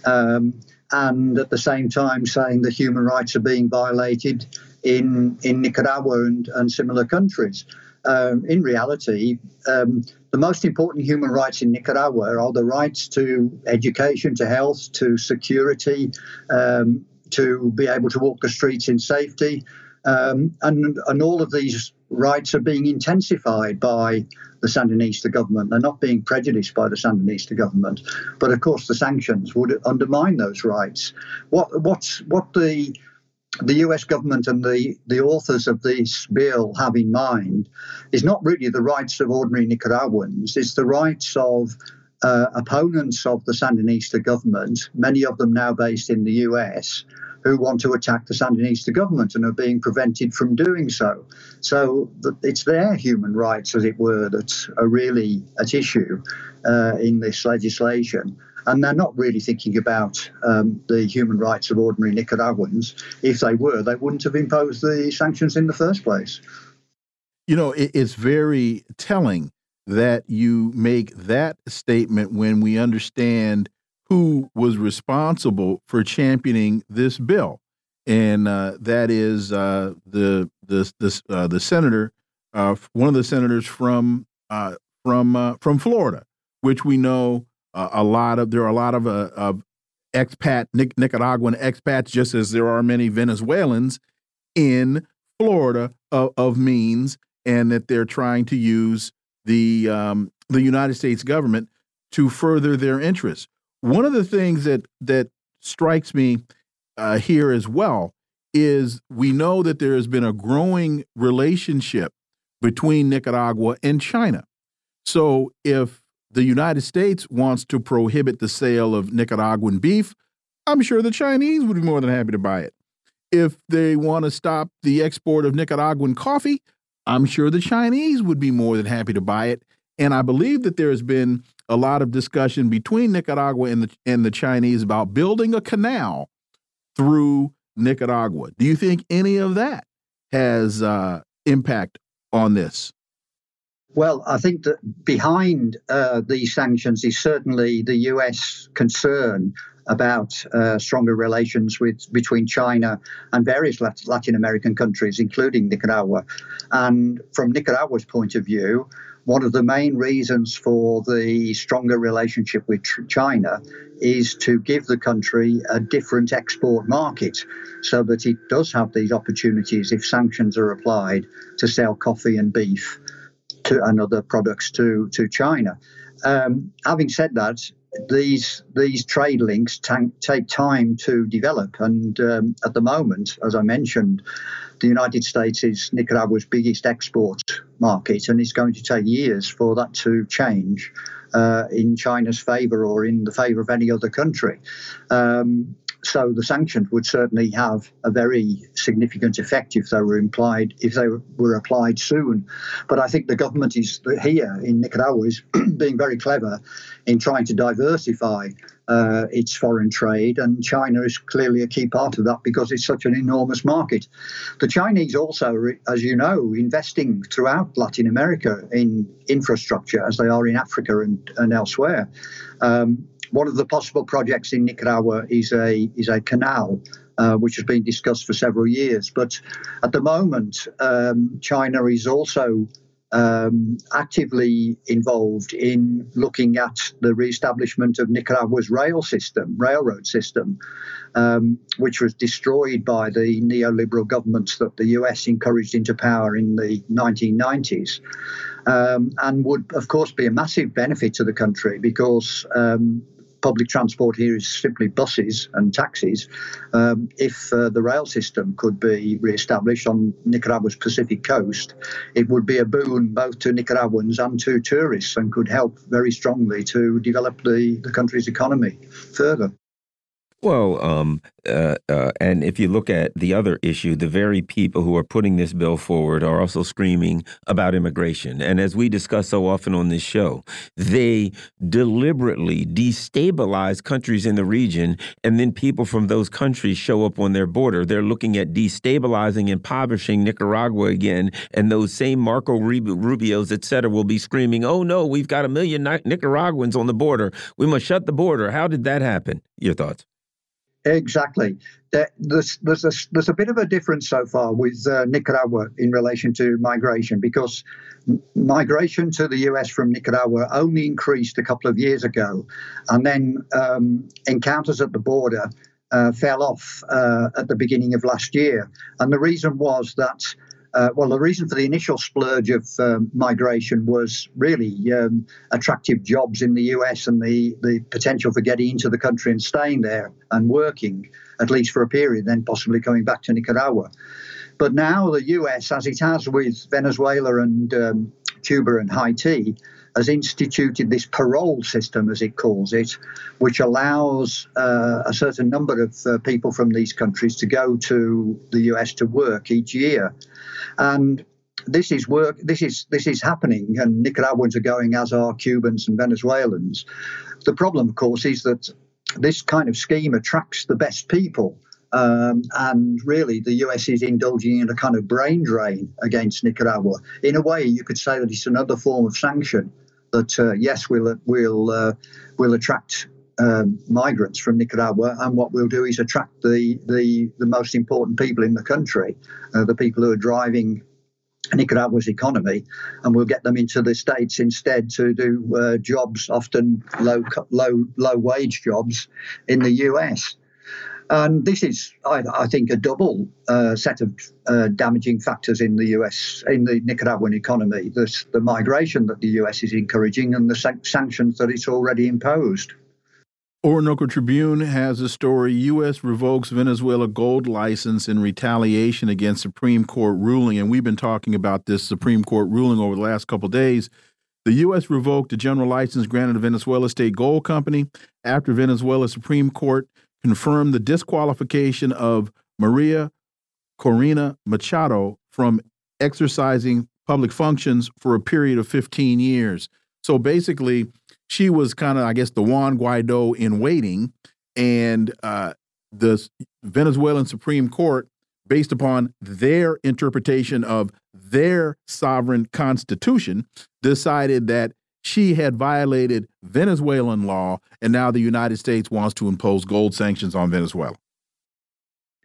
Um, and at the same time, saying that human rights are being violated in, in Nicaragua and, and similar countries. Um, in reality, um, the most important human rights in Nicaragua are the rights to education, to health, to security, um, to be able to walk the streets in safety. Um, and, and all of these rights are being intensified by the Sandinista government. They're not being prejudiced by the Sandinista government. But of course, the sanctions would undermine those rights. What, what's, what the the US government and the, the authors of this bill have in mind is not really the rights of ordinary Nicaraguans, it's the rights of uh, opponents of the Sandinista government, many of them now based in the US, who want to attack the Sandinista government and are being prevented from doing so. So it's their human rights, as it were, that are really at issue uh, in this legislation and they're not really thinking about um, the human rights of ordinary Nicaraguans. If they were, they wouldn't have imposed the sanctions in the first place. You know, it's very telling that you make that statement when we understand who was responsible for championing this bill, and uh, that is uh, the the the, uh, the senator, uh, one of the senators from uh, from uh, from Florida, which we know uh, a lot of there are a lot of, uh, of expat Nic Nicaraguan expats, just as there are many Venezuelans in Florida of, of means, and that they're trying to use the um, the United States government to further their interests. One of the things that that strikes me uh, here as well is we know that there has been a growing relationship between Nicaragua and China. So if the United States wants to prohibit the sale of Nicaraguan beef, I'm sure the Chinese would be more than happy to buy it. If they want to stop the export of Nicaraguan coffee, I'm sure the Chinese would be more than happy to buy it. And I believe that there has been a lot of discussion between Nicaragua and the and the Chinese about building a canal through Nicaragua. Do you think any of that has uh, impact on this? Well, I think that behind uh, these sanctions is certainly the US concern about uh, stronger relations with between China and various Latin American countries, including Nicaragua. And from Nicaragua's point of view, one of the main reasons for the stronger relationship with China is to give the country a different export market so that it does have these opportunities if sanctions are applied to sell coffee and beef to, and other products to, to China. Um, having said that, these these trade links take time to develop, and um, at the moment, as I mentioned, the United States is Nicaragua's biggest export market, and it's going to take years for that to change uh, in China's favour or in the favour of any other country. Um, so the sanctions would certainly have a very significant effect if they were implied if they were applied soon. But I think the government is here in Nicaragua is <clears throat> being very clever in trying to diversify uh, its foreign trade, and China is clearly a key part of that because it's such an enormous market. The Chinese also, as you know, investing throughout Latin America in infrastructure as they are in Africa and, and elsewhere. Um, one of the possible projects in Nicaragua is a is a canal. Uh, which has been discussed for several years. But at the moment, um, China is also um, actively involved in looking at the re-establishment of Nicaragua's rail system, railroad system, um, which was destroyed by the neoliberal governments that the US encouraged into power in the 1990s. Um, and would, of course, be a massive benefit to the country because um, public transport here is simply buses and taxis. Um, if uh, the rail system could be re-established on Nicaragua's Pacific coast, it would be a boon both to Nicaraguans and to tourists and could help very strongly to develop the, the country's economy further. Well, um, uh, uh, and if you look at the other issue, the very people who are putting this bill forward are also screaming about immigration. And as we discuss so often on this show, they deliberately destabilize countries in the region, and then people from those countries show up on their border. They're looking at destabilizing, impoverishing Nicaragua again, and those same Marco Rubios, et cetera, will be screaming, "Oh no, we've got a million Nicaraguans on the border. We must shut the border." How did that happen? Your thoughts? Exactly. There's, there's, a, there's a bit of a difference so far with uh, Nicaragua in relation to migration because migration to the US from Nicaragua only increased a couple of years ago. And then um, encounters at the border uh, fell off uh, at the beginning of last year. And the reason was that uh, well, the reason for the initial splurge of um, migration was really um, attractive jobs in the US and the, the potential for getting into the country and staying there and working, at least for a period, then possibly coming back to Nicaragua. But now the US, as it has with Venezuela and um, Cuba and Haiti, has instituted this parole system, as it calls it, which allows uh, a certain number of uh, people from these countries to go to the US to work each year. And this is work. This is this is happening, and Nicaraguans are going, as are Cubans and Venezuelans. The problem, of course, is that this kind of scheme attracts the best people. Um, and really, the US is indulging in a kind of brain drain against Nicaragua. In a way, you could say that it's another form of sanction. That uh, yes, we'll we'll uh, we'll attract um, migrants from Nicaragua, and what we'll do is attract the the, the most important people in the country, uh, the people who are driving Nicaragua's economy, and we'll get them into the states instead to do uh, jobs, often low low low wage jobs in the U.S. And this is, I, I think, a double uh, set of uh, damaging factors in the US, in the Nicaraguan economy. There's the migration that the US is encouraging and the san sanctions that it's already imposed. Orinoco Tribune has a story U.S. revokes Venezuela gold license in retaliation against Supreme Court ruling. And we've been talking about this Supreme Court ruling over the last couple days. The U.S. revoked a general license granted to Venezuela State Gold Company after Venezuela Supreme Court confirmed the disqualification of Maria Corina Machado from exercising public functions for a period of 15 years. So basically, she was kind of, I guess, the Juan Guaido in waiting, and uh, the Venezuelan Supreme Court, based upon their interpretation of their sovereign constitution, decided that she had violated Venezuelan law, and now the United States wants to impose gold sanctions on Venezuela.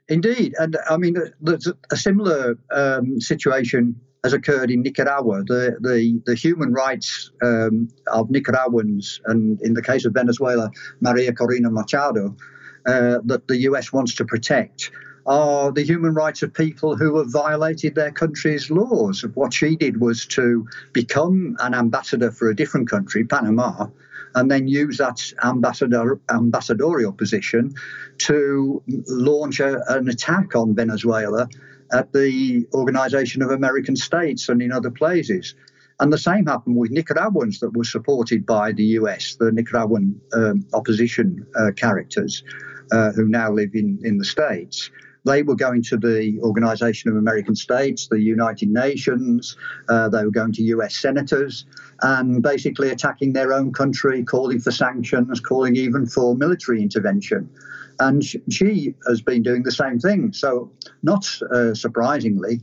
Indeed, and I mean, there's a similar um, situation has occurred in Nicaragua. The the, the human rights um, of Nicaraguans, and in the case of Venezuela, Maria Corina Machado, uh, that the US wants to protect are the human rights of people who have violated their country's laws. What she did was to become an ambassador for a different country, Panama, and then use that ambassador, ambassadorial position to launch a, an attack on Venezuela at the Organization of American States and in other places. And the same happened with Nicaraguans that were supported by the US, the Nicaraguan um, opposition uh, characters uh, who now live in, in the States. They were going to the Organization of American States, the United Nations, uh, they were going to US senators, and basically attacking their own country, calling for sanctions, calling even for military intervention. And she has been doing the same thing. So, not uh, surprisingly,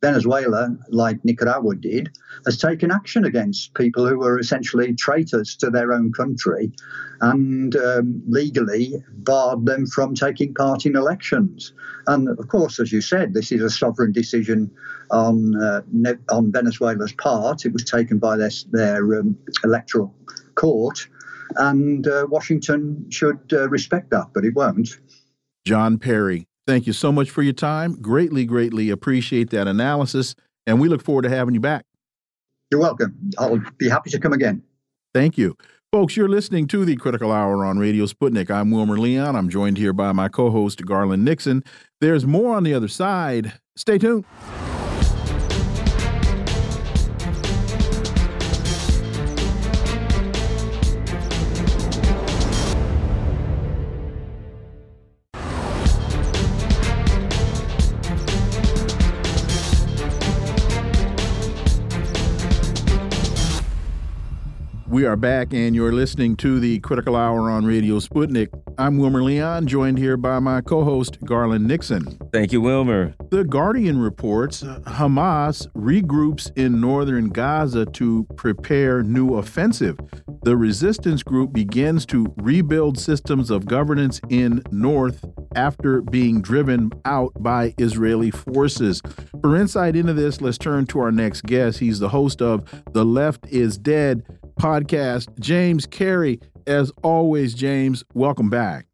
Venezuela, like Nicaragua did, has taken action against people who were essentially traitors to their own country and um, legally barred them from taking part in elections. And of course, as you said, this is a sovereign decision on uh, on Venezuela's part. It was taken by their, their um, electoral court, and uh, Washington should uh, respect that, but it won't. John Perry, Thank you so much for your time. Greatly, greatly appreciate that analysis. And we look forward to having you back. You're welcome. I'll be happy to come again. Thank you. Folks, you're listening to the Critical Hour on Radio Sputnik. I'm Wilmer Leon. I'm joined here by my co host, Garland Nixon. There's more on the other side. Stay tuned. We are back, and you're listening to the Critical Hour on Radio Sputnik. I'm Wilmer Leon, joined here by my co host, Garland Nixon. Thank you, Wilmer. The Guardian reports uh, Hamas regroups in northern Gaza to prepare new offensive. The resistance group begins to rebuild systems of governance in north after being driven out by Israeli forces. For insight into this, let's turn to our next guest. He's the host of The Left is Dead podcast, James Carey. As always, James, welcome back.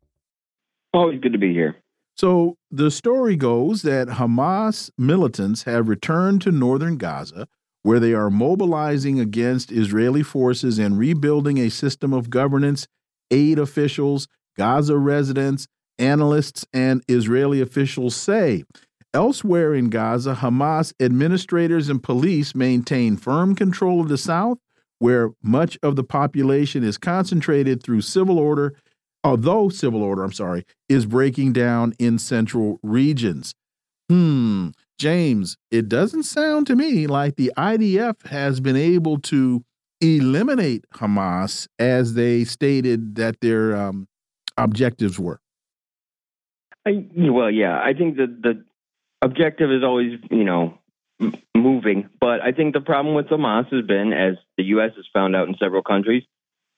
Always good to be here. So, the story goes that Hamas militants have returned to northern Gaza, where they are mobilizing against Israeli forces and rebuilding a system of governance, aid officials, Gaza residents, analysts, and Israeli officials say. Elsewhere in Gaza, Hamas administrators and police maintain firm control of the south where much of the population is concentrated through civil order, although civil order, I'm sorry, is breaking down in central regions. Hmm, James, it doesn't sound to me like the IDF has been able to eliminate Hamas as they stated that their um, objectives were. I, well, yeah, I think that the objective is always, you know, moving. But I think the problem with Hamas has been, as the U.S. has found out in several countries,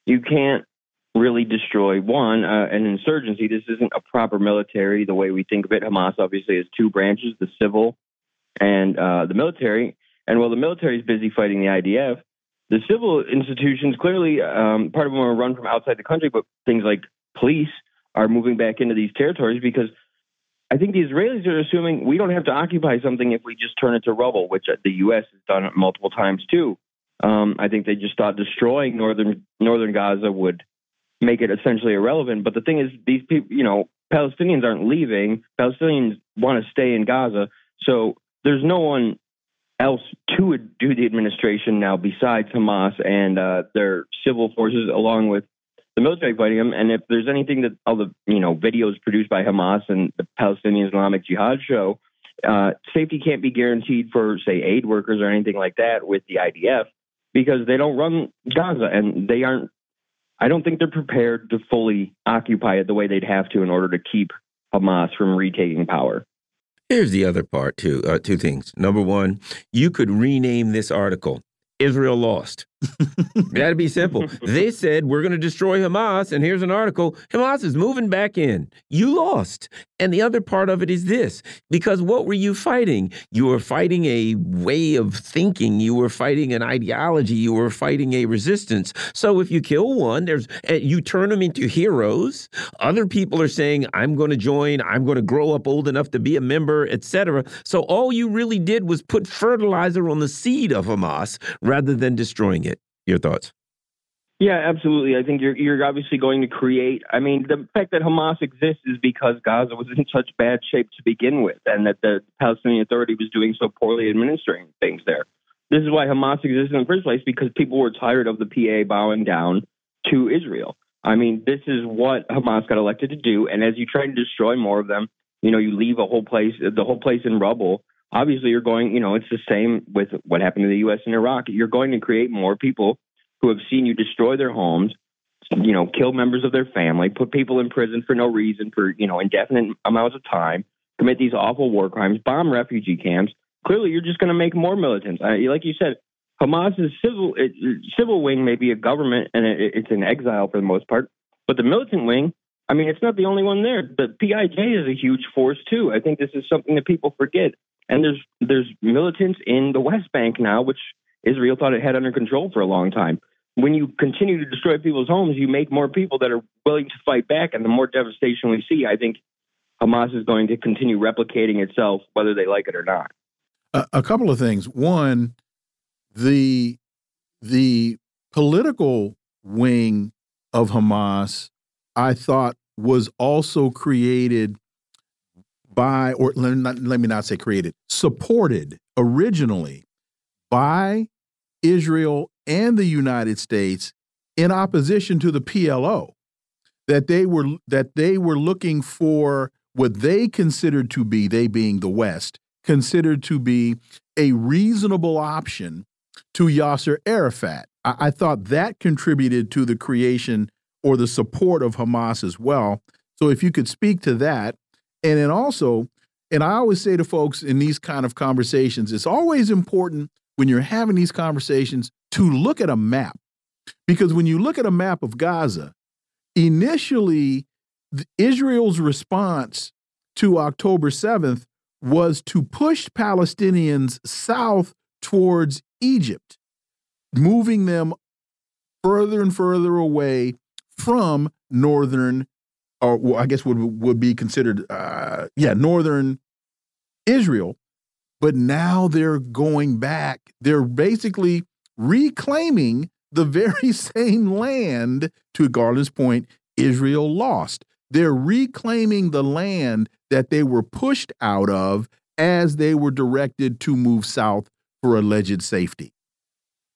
you can't really destroy one uh, an insurgency. This isn't a proper military the way we think of it. Hamas obviously has two branches: the civil and uh, the military. And while the military is busy fighting the IDF, the civil institutions clearly um, part of them are run from outside the country, but things like police are moving back into these territories because I think the Israelis are assuming we don't have to occupy something if we just turn it to rubble, which the U.S. has done multiple times too. Um, I think they just thought destroying northern northern Gaza would make it essentially irrelevant. But the thing is, these people, you know, Palestinians aren't leaving. Palestinians want to stay in Gaza, so there's no one else to do the administration now besides Hamas and uh, their civil forces, along with the military fighting them. And if there's anything that all the you know videos produced by Hamas and the Palestinian Islamic Jihad show, uh, safety can't be guaranteed for say aid workers or anything like that with the IDF because they don't run Gaza and they aren't. I don't think they're prepared to fully occupy it the way they'd have to in order to keep Hamas from retaking power. Here's the other part too. Uh, two things. Number one, you could rename this article "Israel Lost." <laughs> To be simple. They said we're going to destroy Hamas, and here's an article: Hamas is moving back in. You lost. And the other part of it is this: because what were you fighting? You were fighting a way of thinking. You were fighting an ideology. You were fighting a resistance. So if you kill one, there's eh, you turn them into heroes. Other people are saying, "I'm going to join. I'm going to grow up old enough to be a member, etc." So all you really did was put fertilizer on the seed of Hamas rather than destroying it. Your thoughts? Yeah, absolutely. I think you're you're obviously going to create. I mean, the fact that Hamas exists is because Gaza was in such bad shape to begin with, and that the Palestinian Authority was doing so poorly administering things there. This is why Hamas exists in the first place because people were tired of the PA bowing down to Israel. I mean, this is what Hamas got elected to do, and as you try to destroy more of them, you know, you leave a whole place, the whole place in rubble. Obviously, you're going. You know, it's the same with what happened to the U.S. in Iraq. You're going to create more people who have seen you destroy their homes, you know, kill members of their family, put people in prison for no reason for, you know, indefinite amounts of time, commit these awful war crimes, bomb refugee camps. Clearly, you're just going to make more militants. Uh, like you said, Hamas's civil it, civil wing may be a government and it, it's in exile for the most part, but the militant wing, I mean, it's not the only one there. The PIJ is a huge force too. I think this is something that people forget. And there's there's militants in the West Bank now, which Israel thought it had under control for a long time. When you continue to destroy people's homes, you make more people that are willing to fight back, and the more devastation we see, I think Hamas is going to continue replicating itself, whether they like it or not. A, couple of things. One, the the political wing of Hamas, I thought, was also created by, or let, not, let me not say created, supported originally by Israel and the United States in opposition to the PLO that they were that they were looking for what they considered to be they being the West considered to be a reasonable option to Yasser Arafat. I, I thought that contributed to the creation or the support of Hamas as well. So if you could speak to that, and then also, and I always say to folks in these kind of conversations, it's always important when you're having these conversations to look at a map. Because when you look at a map of Gaza, initially, Israel's response to October 7th was to push Palestinians south towards Egypt, moving them further and further away from northern, or well, I guess would would be considered, uh, yeah, northern Israel, but now they're going back. They're basically reclaiming the <laughs> very same land, to Garland's point, Israel lost. They're reclaiming the land that they were pushed out of as they were directed to move south for alleged safety.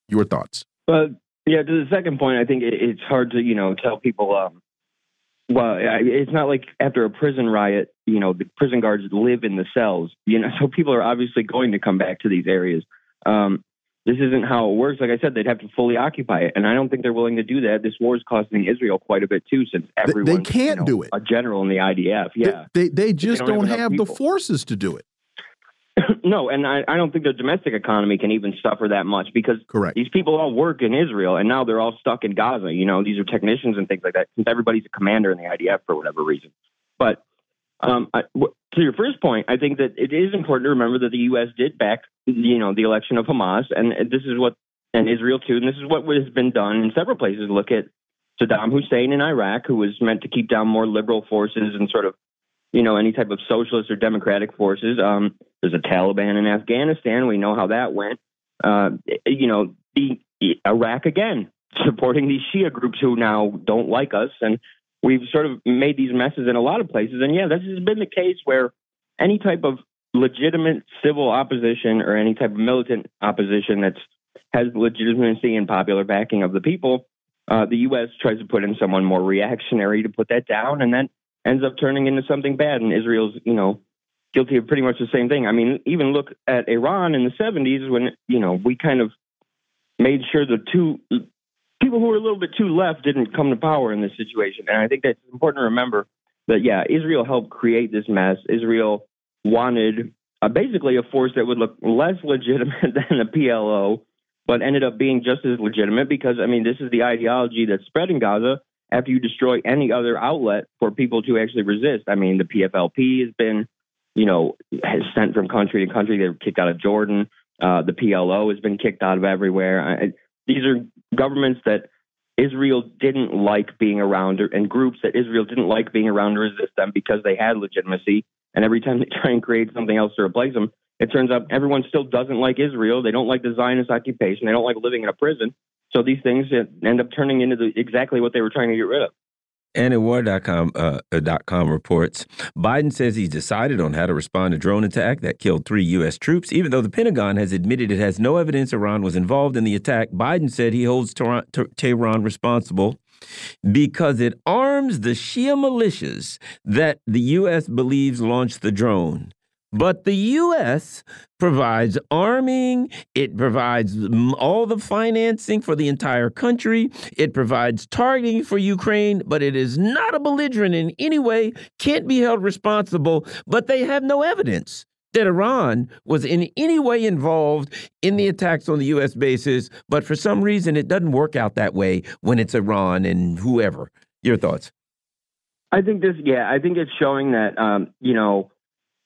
Your thoughts? But yeah, to the second point, I think it's hard to you know tell people um, well, it's not like after a prison riot, you know, the prison guards live in the cells, you know, <laughs> so people are obviously going to come back to these areas. Um, this isn't how it works. Like I said, they'd have to fully occupy it, and I don't think they're willing to do that. This war is costing Israel quite a bit too, since everyone they can't you know, do it. A general in the IDF, yeah, they they, they just they don't, don't, have, have the forces to do it. No, and I, I don't think the domestic economy can even suffer that much because Correct. these people all work in Israel and now they're all stuck in Gaza. You know, these are technicians and things like that since everybody's a commander in the IDF for whatever reason. But um, I, w- to your first point, I think that it is important to remember that the U.S. did back, you know, the election of Hamas, and this is what, and Israel too, and this is what has been done in several places. Look at Saddam Hussein in Iraq, who was meant to keep down more liberal forces and sort of you know, any type of socialist or democratic forces. Um, there's a Taliban in Afghanistan. We know how that went. Uh, you know, the Iraq again <laughs> supporting these Shia groups who now don't like us, and we've sort of made these messes in a lot of places. And yeah, this has been the case where any type of legitimate civil opposition or any type of militant opposition that's has legitimacy and popular backing of the people, uh, the U.S. tries to put in someone more reactionary to put that down, and then ends up turning into something bad. And Israel's, you know, guilty of pretty much the same thing. I mean, even look at Iran in the 70s when, you know, we kind of made sure the two people who were a little bit too left didn't come to power in this situation. And I think that's important to remember that, yeah, Israel helped create this mess. Israel wanted uh, basically a force that would look less <laughs> legitimate than the PLO, but ended up being just as legitimate because, I mean, this is the ideology that's spread in Gaza after you destroy any other outlet for people to actually resist. I mean, the PFLP has been, you know, has sent from country to country. They were kicked out of Jordan. Uh, the PLO has been kicked out of everywhere. I, these are governments that Israel didn't like being around, and groups that Israel didn't like being around to resist them because they had legitimacy. And every time <laughs> they try and create something else to replace them, it turns out everyone still doesn't like Israel. They don't like the Zionist occupation. They don't like living in a prison. So these things end up turning into the, exactly what they were trying to get rid of. And Antiwar.com uh, uh .com reports, Biden says he's decided on how to respond to drone attack that killed three U.S. troops. Even though the Pentagon has admitted it has no evidence Iran was involved in the attack, Biden said he holds Tehran responsible because it arms the Shia militias that the U.S. believes launched the drone. But the U.S. provides arming, it provides all the financing for the entire country, it provides targeting for Ukraine, but it is not a belligerent in any way, can't be held responsible, but they have no evidence that Iran was in any way involved in the attacks on the U.S. bases, but for some reason it doesn't work out that way when it's Iran and whoever. Your thoughts? I think this, yeah, I think it's showing that, um, you know,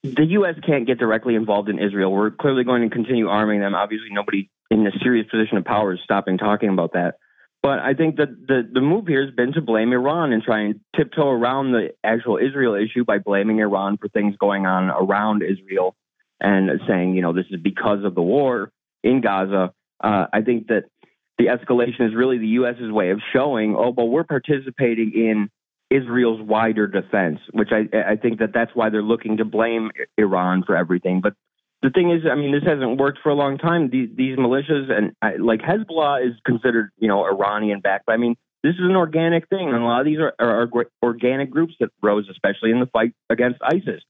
the U.S. can't get directly involved in Israel. We're clearly going to continue arming them. Obviously, nobody in a serious position of power is stopping talking about that. But I think that the, the move here has been to blame Iran and try and tiptoe around the actual Israel issue by blaming Iran for things going on around Israel and saying, you know, this is because of the war in Gaza. Uh, I think that the escalation is really the U.S.'s way of showing, oh, but we're participating in Israel's wider defense, which I, I think that that's why they're looking to blame Iran for everything. But the thing is, I mean, this hasn't worked for a long time. These, these militias and I, like Hezbollah is considered, you know, Iranian backed. But I mean, this is an organic thing, and a lot of these are, are, are organic groups that rose, especially in the fight against ISIS.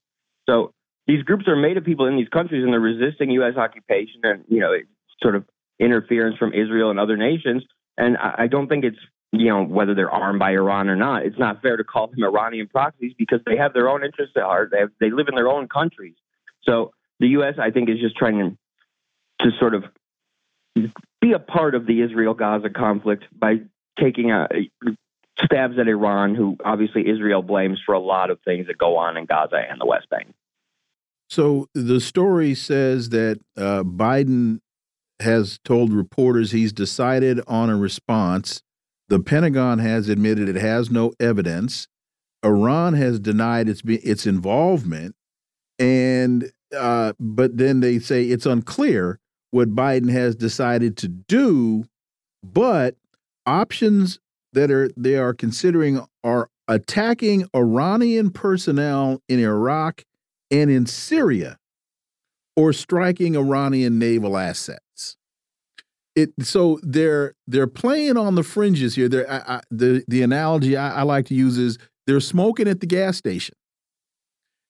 So these groups are made of people in these countries, and they're resisting U.S. occupation and you know sort of interference from Israel and other nations. And I, I don't think it's you know, whether they're armed by Iran or not. It's not fair to call them Iranian proxies because they have their own interests at heart. They have, they live in their own countries. So the U.S. I think is just trying to, to sort of be a part of the Israel-Gaza conflict by taking a, stabs at Iran, who obviously Israel blames for a lot of things that go on in Gaza and the West Bank. So the story says that uh, Biden has told reporters he's decided on a response the Pentagon has admitted it has no evidence. Iran has denied its its involvement, and uh, but then they say it's unclear what Biden has decided to do. But options that are they are considering are attacking Iranian personnel in Iraq and in Syria, or striking Iranian naval assets it so they're they're playing on the fringes here. They're I, I, the the analogy I, I like to use is they're smoking at the gas station.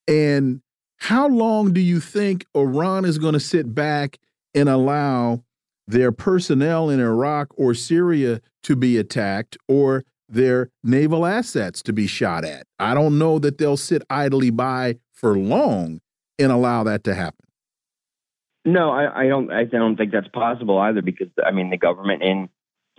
And how long do you think Iran is going to sit back and allow their personnel in Iraq or Syria to be attacked or their naval assets to be shot at? I don't know that they'll sit idly by for long and allow that to happen. No, I, I don't. I don't think that's possible either, because I mean, the government in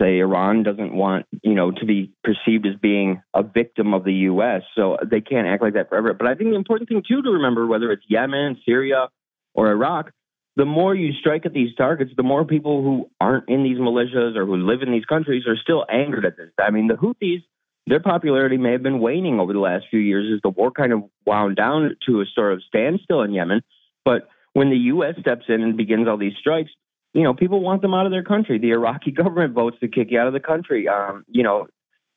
say Iran doesn't want you know to be perceived as being a victim of the U.S. So they can't act like that forever. But I think the important thing too to remember, whether it's Yemen, Syria, or Iraq, the more you strike at these targets, the more people who aren't in these militias or who live in these countries are still angered at this. I mean, the Houthis, their popularity may have been waning over the last few years as the war kind of wound down to a sort of standstill in Yemen, but when the U.S. steps in and begins all these strikes, you know, people want them out of their country. The Iraqi <laughs> government votes to kick you out of the country. Um, you know,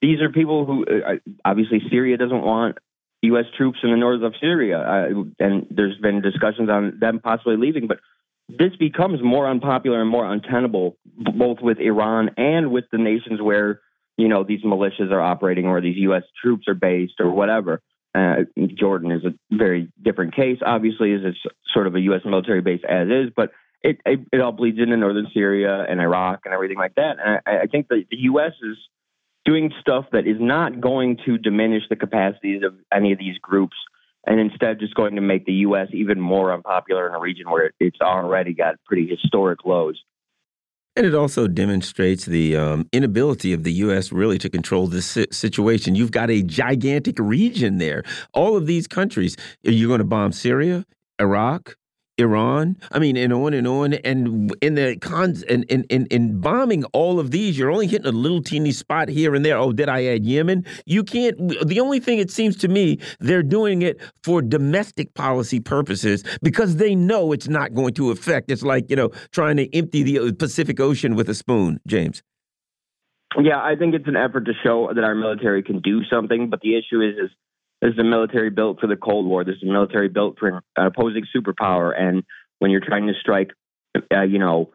these are people who uh, obviously Syria doesn't want U.S. troops in the north of Syria, uh, and there's been discussions on them possibly leaving. But this becomes more unpopular and more untenable, both with Iran and with the nations where you know these militias are operating or these U.S. troops are based or whatever. Uh, Jordan is a very different case, obviously, as it's sort of a U.S. military base as is, but it, it, it all bleeds into northern Syria and Iraq and everything like that. And I, I think that the U.S. is doing stuff that is not going to diminish the capacities of any of these groups, and instead just going to make the U.S. even more unpopular in a region where it's already got pretty historic lows. And it also demonstrates the um, inability of the U.S. really to control this situation. You've got a gigantic region there. All of these countries, you're going to bomb Syria, Iraq, Iran. I mean, and on and on. And in the cons and in, in, in bombing all of these, you're only hitting a little teeny spot here and there. Oh, did I add Yemen? You can't. The only thing it seems to me they're doing it for domestic policy purposes because they know it's not going to affect. It's like you know trying to empty the uh, Pacific Ocean with a spoon, James. Yeah, I think it's an effort to show that our military can do something, but the issue is is this is a military built for the Cold War. This is a military built for an opposing superpower. And when you're trying to strike, uh, you know,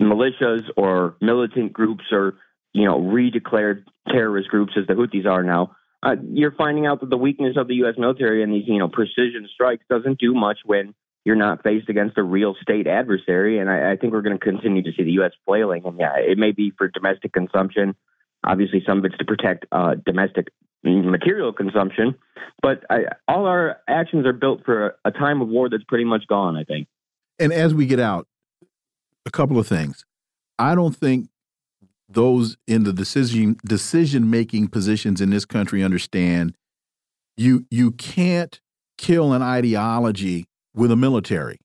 militias or militant groups or you know redeclared terrorist groups as the Houthis are now, uh, you're finding out that the weakness of the U.S. military and these you know precision strikes doesn't do much when you're not faced against a real state adversary. And I, I think we're going to continue to see the U.S. flailing. And yeah, it may be for domestic consumption. Obviously, some of it's to protect uh, domestic material consumption, but I, all our actions are built for a, a time of war that's pretty much gone. I think. And as we get out, a couple of things. I don't think those in the decision decision making positions in this country understand you you can't kill an ideology with a military.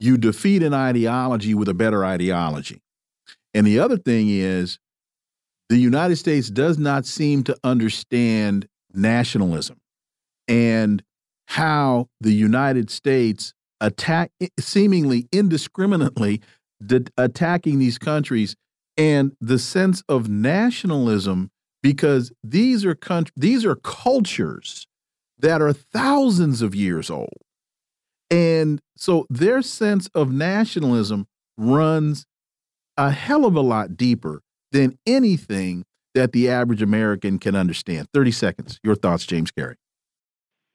You defeat an ideology with a better ideology. And the other thing is the United States does not seem to understand nationalism and how the United States attack seemingly indiscriminately attacking these countries and the sense of nationalism because these are these are cultures that are thousands of years old. And so their sense of nationalism runs a hell of a lot deeper than anything that the average American can understand. 30 seconds. Your thoughts, James Carey.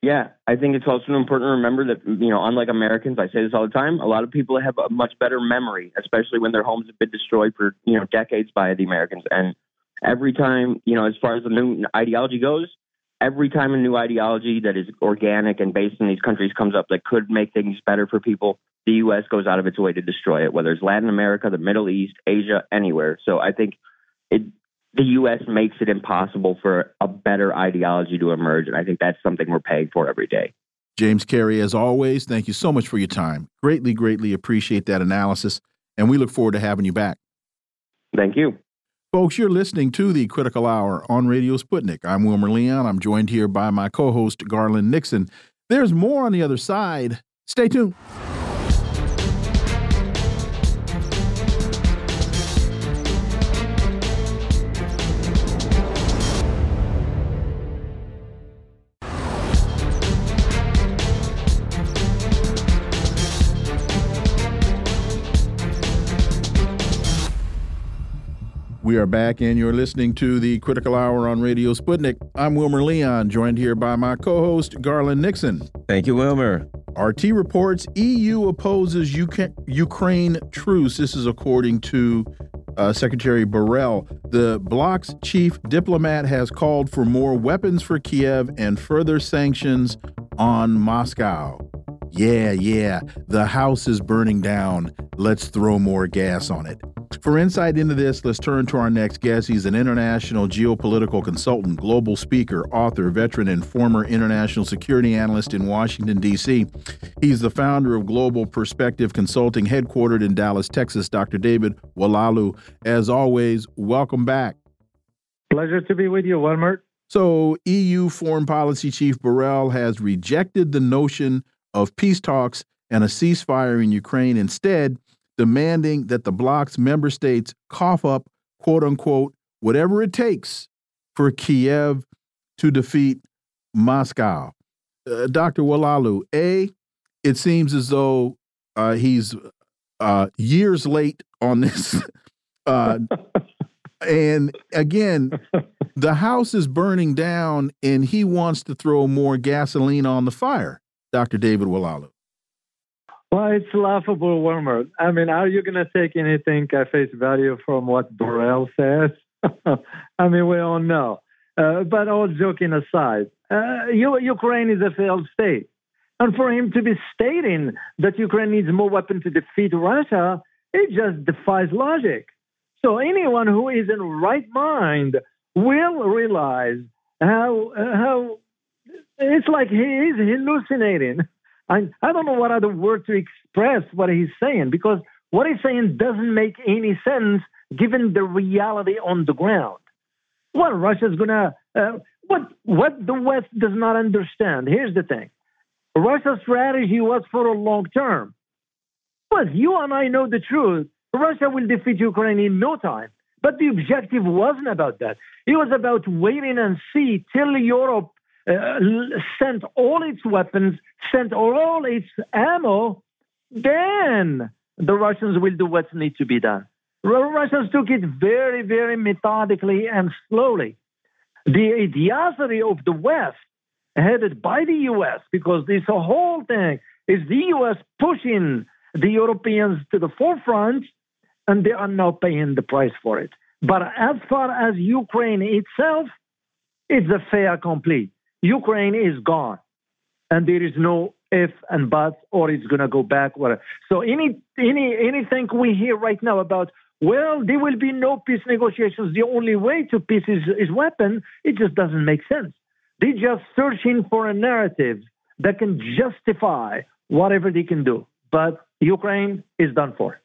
Yeah, I think it's also important to remember that, you know, unlike Americans, I say this all the time, a lot of people have a much better memory, especially when their homes have been destroyed for, you know, decades by the Americans. And every time, you know, as far as the new ideology goes, every time a new ideology that is organic and based in these countries comes up that could make things better for people, the U.S. goes out of its way to destroy it, whether it's Latin America, the Middle East, Asia, anywhere. So I think it, the U.S. makes it impossible for a better ideology to emerge. And I think that's something we're paying for every day. James Carey, as always, thank you so much for your time. Greatly, greatly appreciate that analysis. And we look forward to having you back. Thank you. Folks, you're listening to the Critical Hour on Radio Sputnik. I'm Wilmer Leon. I'm joined here by my co host, Garland Nixon. There's more on the other side. Stay tuned. We are back, and you're listening to the Critical Hour on Radio Sputnik. I'm Wilmer Leon, joined here by my co host, Garland Nixon. Thank you, Wilmer. RT reports EU opposes UK Ukraine truce. This is according to uh, Secretary Borrell. The bloc's chief diplomat has called for more weapons for Kiev and further sanctions on Moscow. Yeah, yeah, the house is burning down. Let's throw more gas on it. For insight into this, let's turn to our next guest. He's an international geopolitical consultant, global speaker, author, veteran, and former international security analyst in Washington, D.C. He's the founder of Global Perspective Consulting, headquartered in Dallas, Texas. Dr. David Oualaalou. As always, welcome back. Pleasure to be with you, Wilmer. So, EU Foreign Policy Chief Borrell has rejected the notion of peace talks and a ceasefire in Ukraine. Instead, demanding that the bloc's member states cough up, quote unquote, whatever it takes for Kiev to defeat Moscow. Uh, Dr. Oualaalou, A, it seems as though uh, he's uh, years late on this. <laughs> Uh, and again, the house is burning down and he wants to throw more gasoline on the fire, Dr. David Oualaalou. Well, it's laughable, Wilmer. I mean, are you going to take anything at face value from what Borrell says? <laughs> I mean, we all know. Uh, but all joking aside, uh, Ukraine is a failed state. And for him to be stating that Ukraine needs more weapons to defeat Russia, it just defies logic. So anyone who is in right mind will realize how how it's like he is hallucinating. I I don't know what other word to express what he's saying because what he's saying doesn't make any sense given the reality on the ground. What Russia's gonna uh, what what the West does not understand. Here's the thing: Russia's strategy was for a long term. But you and I know the truth. Russia will defeat Ukraine in no time. But the objective wasn't about that. It was about waiting and see till Europe uh, sent all its weapons, sent all its ammo. Then the Russians will do what needs to be done. The Russians took it very, very methodically and slowly. The idiocy of the West, headed by the U.S., because this whole thing is the U.S. pushing the Europeans to the forefront and they are now paying the price for it. But as far as Ukraine itself, it's a fait accompli. Ukraine is gone, and there is no if and but, or it's going to go back. Whatever. So any any anything we hear right now about well, there will be no peace negotiations. The only way to peace is, is weapon. It just doesn't make sense. They're just searching for a narrative that can justify whatever they can do. But Ukraine is done for.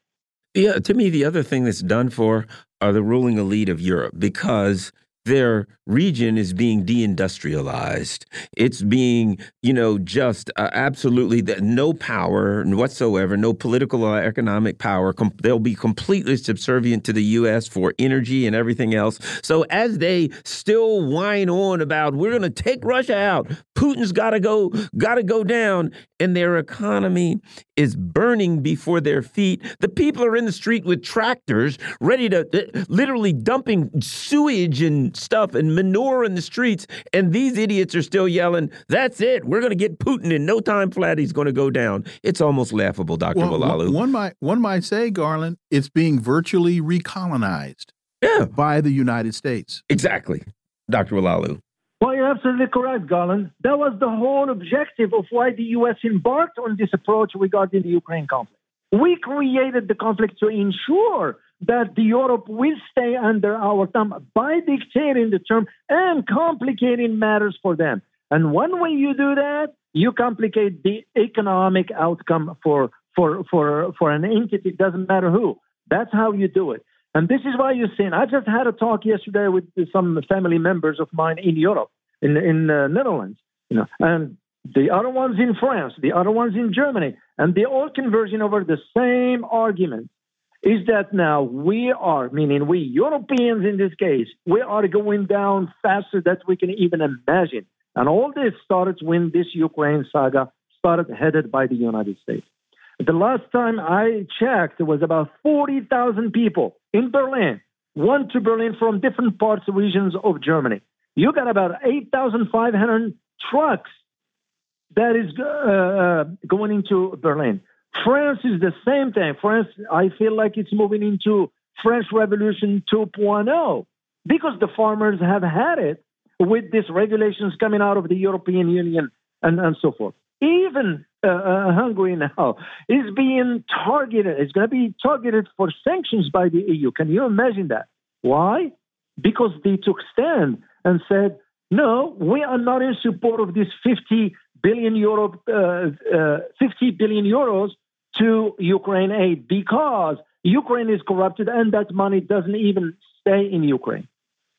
Yeah, to me, the other thing that's done for are the ruling elite of Europe because their region is being deindustrialized. It's being, you know, just uh, absolutely that no power whatsoever, no political or economic power. they'll be completely subservient to the U.S. for energy and everything else. So as they still whine on about we're going to take Russia out, Putin's got to go, got to go down, and their economy is burning before their feet. The people are in the street with tractors, ready to uh, literally dumping sewage and stuff and manure in the streets. And these idiots are still yelling, That's it. We're going to get Putin in no time flat. He's going to go down. It's almost laughable, Dr. Oualaalou. One might, one might say, Garland, it's being virtually recolonized yeah. by the United States. Exactly, Dr. Oualaalou. Well, you're absolutely correct, Garland. That was the whole objective of why the U.S. embarked on this approach regarding the Ukraine conflict. We created the conflict to ensure that the Europe will stay under our thumb by dictating the term and complicating matters for them. And one way you do that, you complicate the economic outcome for for for for an entity. It doesn't matter who. That's how you do it. And this is why you're seeing. I just had a talk yesterday with some family members of mine in Europe, in in the Netherlands, you know, and the other ones in France, the other ones in Germany, and they all converging over the same argument is that now we are, meaning we Europeans in this case, we are going down faster than we can even imagine. And all this started when this Ukraine saga started headed by the United States. The last time I checked, it was about 40,000 people in Berlin, one to Berlin from different parts, of regions of Germany. You got about 8,500 trucks that is uh, uh, going into Berlin. France is the same thing. France, I feel like it's moving into French Revolution 2.0 because the farmers have had it with these regulations coming out of the European Union and, and so forth. Even uh, uh, Hungary now is being targeted. It's going to be targeted for sanctions by the EU. Can you imagine that? Why? Because they took stand and said, no, we are not in support of this 50 billion euro, uh, uh, 50 billion euros to Ukraine aid because Ukraine is corrupted and that money doesn't even stay in Ukraine.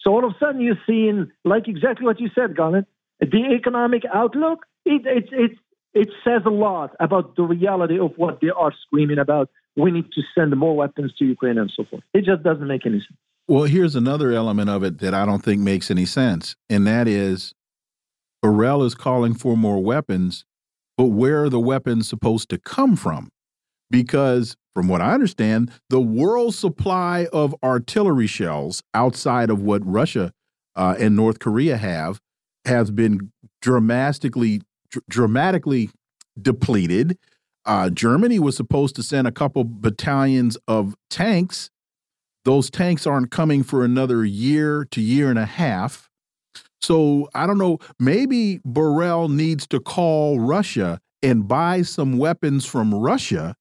So all of a sudden you're seeing, like exactly what you said, Garland, the economic outlook, it, it, it, it says a lot about the reality of what they are screaming about. We need to send more weapons to Ukraine and so forth. It just doesn't make any sense. Well, here's another element of it that I don't think makes any sense, and that is Borrell is calling for more weapons, but where are the weapons supposed to come from? Because, from what I understand, the world supply of artillery shells outside of what Russia uh, and North Korea have has been dramatically dramatically depleted. Uh, Germany was supposed to send a couple battalions of tanks. Those tanks aren't coming for another year to year and a half. So I don't know. Maybe Borrell needs to call Russia and buy some weapons from Russia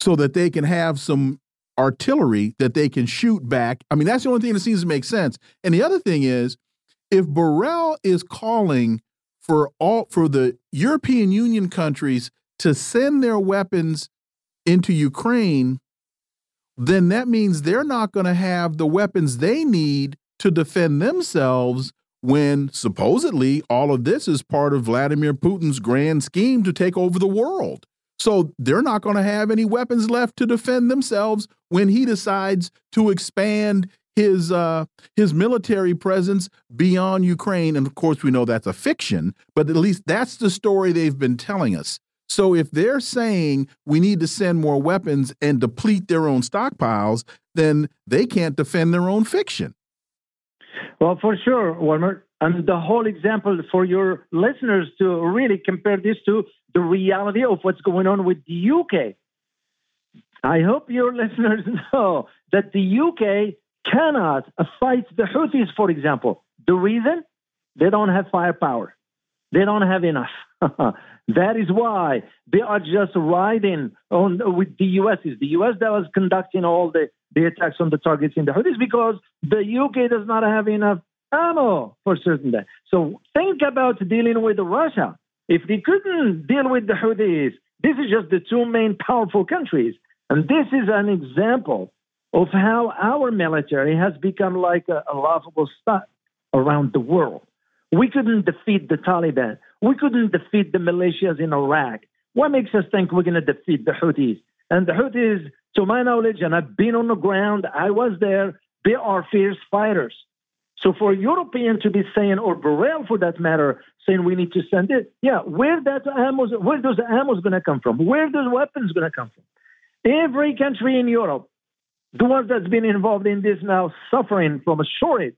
so that they can have some artillery that they can shoot back. I mean, that's the only thing that seems to make sense. And the other thing is, if Borrell is calling for all for the European Union countries to send their weapons into Ukraine, then that means they're not going to have the weapons they need to defend themselves when supposedly all of this is part of Vladimir Putin's grand scheme to take over the world. So they're not going to have any weapons left to defend themselves when he decides to expand his uh, his military presence beyond Ukraine. And of course, we know that's a fiction, but at least that's the story they've been telling us. So if they're saying we need to send more weapons and deplete their own stockpiles, then they can't defend their own fiction. Well, for sure, Wilmer. And the whole example for your listeners to really compare this to the reality of what's going on with the UK. I hope your <laughs> listeners know that the UK cannot fight the Houthis, for example. The reason? They don't have firepower. They don't have enough. <laughs> that is why they are just riding on with the US. Is the US that was conducting all the, the attacks on the targets in the Houthis because the UK does not have enough ammo for certain. Day. So think about dealing with Russia. If they couldn't deal with the Houthis, this is just the two main powerful countries. And this is an example of how our military has become like a, a laughable stock around the world. We couldn't defeat the Taliban. We couldn't defeat the militias in Iraq. What makes us think we're going to defeat the Houthis? And the Houthis, to my knowledge, and I've been on the ground, I was there, they are fierce fighters. So for European to be saying, or Borrell for that matter, saying we need to send it, yeah, where that ammo, where those ammo going to come from? Where those weapons going to come from? Every country in Europe, the ones that's been involved in this now, suffering from a shortage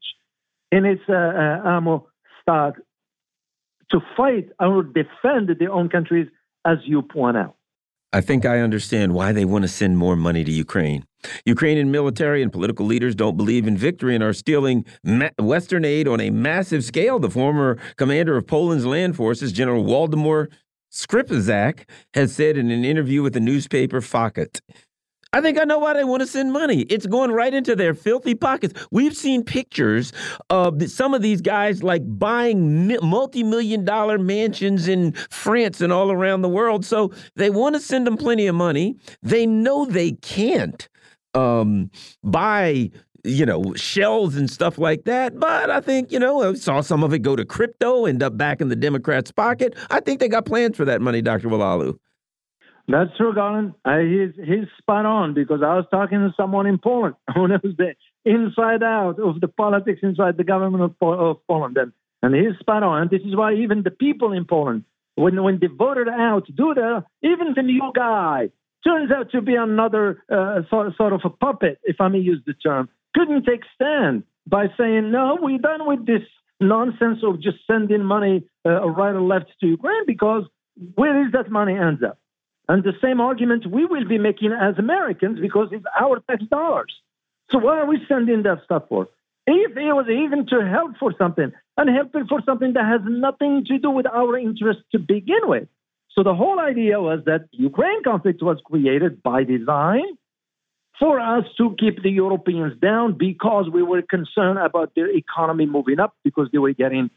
in its uh, uh, ammo stock to fight or defend their own countries, as you point out. I think I understand why they want to send more money to Ukraine. Ukrainian military and political leaders don't believe in victory and are stealing Western aid on a massive scale. The former commander of Poland's land forces, General Waldemar Skrzypczak, has said in an interview with the newspaper Fakt. I think I know why they want to send money. It's going right into their filthy pockets. We've seen pictures of some of these guys like buying multi-million dollar mansions in France and all around the world. So they want to send them plenty of money. They know they can't um, buy you know, shells and stuff like that. But I think, you know, I saw some of it go to crypto, end up back in the Democrats' pocket. I think they got plans for that money, Dr. Oualaalou. That's true, Garland. Uh, he's, he's spot on because I was talking to someone in Poland <laughs> who knows the inside out of the politics inside the government of, of Poland. And, and he's spot on. And this is why even the people in Poland, when, when they voted out Duda, even the new guy, turns out to be another uh, sort, sort of a puppet, if I may use the term, couldn't take stand by saying, no, we're done with this nonsense of just sending money uh, right or left to Ukraine because where is that money ends up? And the same argument we will be making as Americans because it's our tax dollars. So why are we sending that stuff for? If it was even to help for something, and helping for something that has nothing to do with our interests to begin with. So the whole idea was that Ukraine conflict was created by design for us to keep the Europeans down because we were concerned about their economy moving up because they were getting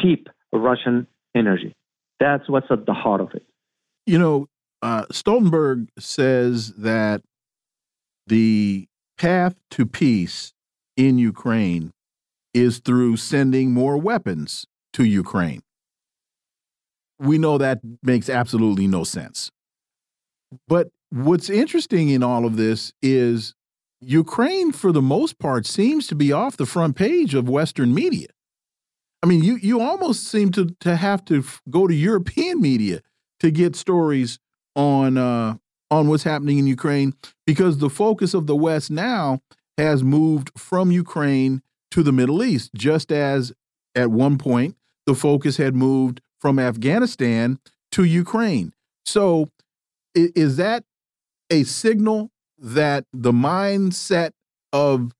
cheap Russian energy. That's what's at the heart of it. You know, uh, Stoltenberg says that the path to peace in Ukraine is through sending more weapons to Ukraine. We know that makes absolutely no sense. But what's interesting in all of this is Ukraine, for the most part, seems to be off the front page of Western media. I mean, you you almost seem to to have to go to European media to get stories on uh, on what's happening in Ukraine because the focus of the West now has moved from Ukraine to the Middle East, just as at one point the focus had moved from Afghanistan to Ukraine. So, is that a signal that the mindset of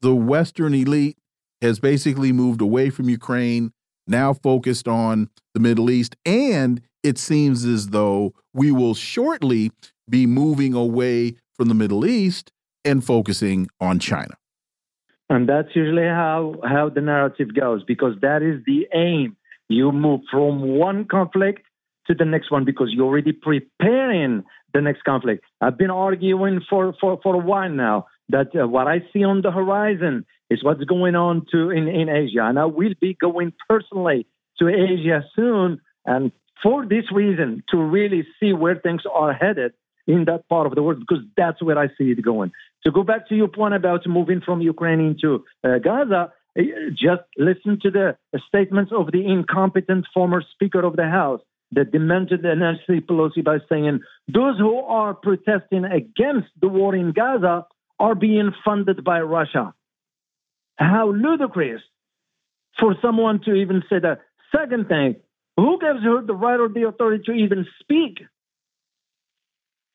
the Western elite has basically moved away from Ukraine, now focused on the Middle East, and it seems as though we will shortly be moving away from the Middle East and focusing on China. And that's usually how, how the narrative goes because that is the aim. You move from one conflict to the next one because you're already preparing the next conflict. I've been arguing for, for, for a while now that uh, what I see on the horizon is what's going on to in, in Asia. And I will be going personally to Asia soon. And for this reason, to really see where things are headed in that part of the world, because that's where I see it going. To go back to your point about moving from Ukraine into uh, Gaza, uh, just listen to the statements of the incompetent former Speaker of the House that demented Nancy Pelosi by saying those who are protesting against the war in Gaza are being funded by Russia. How ludicrous for someone to even say that. Second thing, who gives her the right or the authority to even speak?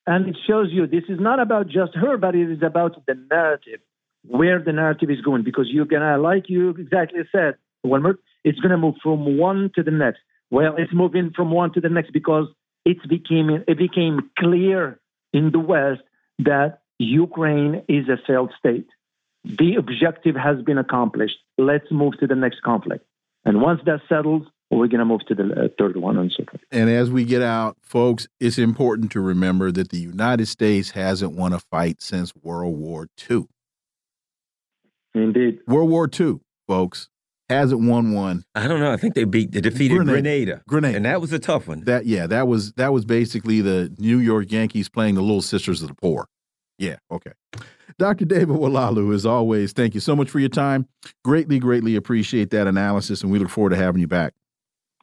And it shows you this is not about just her, but it is about the narrative, where the narrative is going. Because you're gonna, like you exactly said, Wilmer, it's gonna move from one to the next. Well, it's moving from one to the next because it's became it became clear in the West that Ukraine is a failed state. The objective has been accomplished. Let's move to the next conflict. And once that settles, we're going to move to the uh, third one and so forth. And as we get out, folks, it's important to remember that the United States hasn't won a fight since World War II. Indeed. World War II, folks hasn't won one. I don't know. I think they beat they defeated Grenada. Grenada. Grenada. And that was a tough one. That yeah, that was that was basically the New York Yankees playing the Little Sisters of the Poor. Yeah, okay. Dr. David Oualaalou, as always, thank you so much for your time. Greatly, greatly appreciate that analysis, and we look forward to having you back.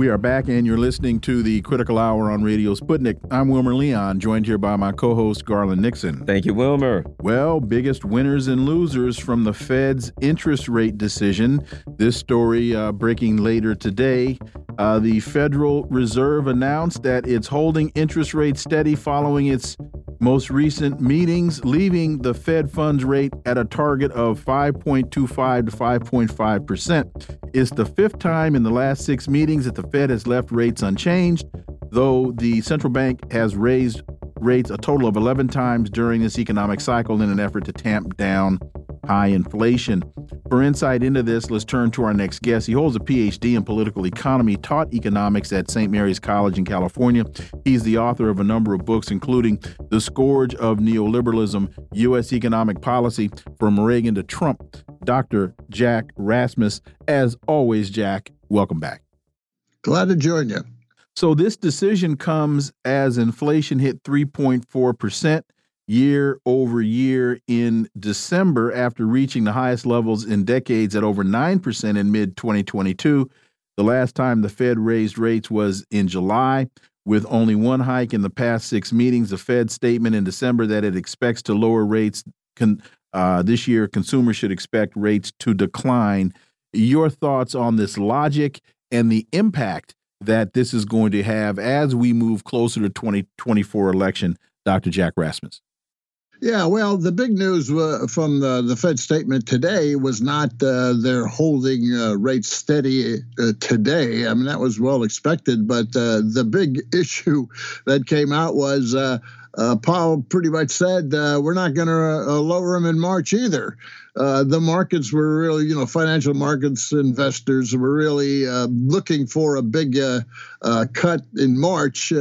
We are back, and you're listening to the Critical Hour on Radio Sputnik. I'm Wilmer Leon, joined here by my co host, Garland Nixon. Thank you, Wilmer. Well, biggest winners and losers from the Fed's interest rate decision. This story uh, breaking later today. Uh, the Federal Reserve announced that it's holding interest rates steady following its most recent meetings, leaving the Fed funds rate at a target of 5.25 to 5.5 percent. It's the fifth time in the last six meetings that the Fed has left rates unchanged, though the central bank has raised rates a total of 11 times during this economic cycle in an effort to tamp down high inflation. For insight into this, let's turn to our next guest. He holds a PhD in political economy, taught economics at St. Mary's College in California. He's the author of a number of books, including The Scourge of Neoliberalism U.S. Economic Policy from Reagan to Trump. Dr. Jack Rasmus. As always, Jack, welcome back. Glad to join you. So, this decision comes as inflation hit 3.4% year over year in December after reaching the highest levels in decades at over 9% in mid 2022. The last time the Fed raised rates was in July. With only one hike in the past six meetings, the Fed statement in December that it expects to lower rates uh, this year, consumers should expect rates to decline. Your thoughts on this logic and the impact that this is going to have as we move closer to 2024 election, Dr. Jack Rasmus? Yeah, well, the big news uh, from the, the Fed statement today was not uh, they're holding uh, rates steady uh, today. I mean, that was well expected, but uh, the big <laughs> issue that came out was uh, Powell pretty much said we're not going to lower them in March either. the markets were really, you know, financial markets investors were really looking for a big cut in March,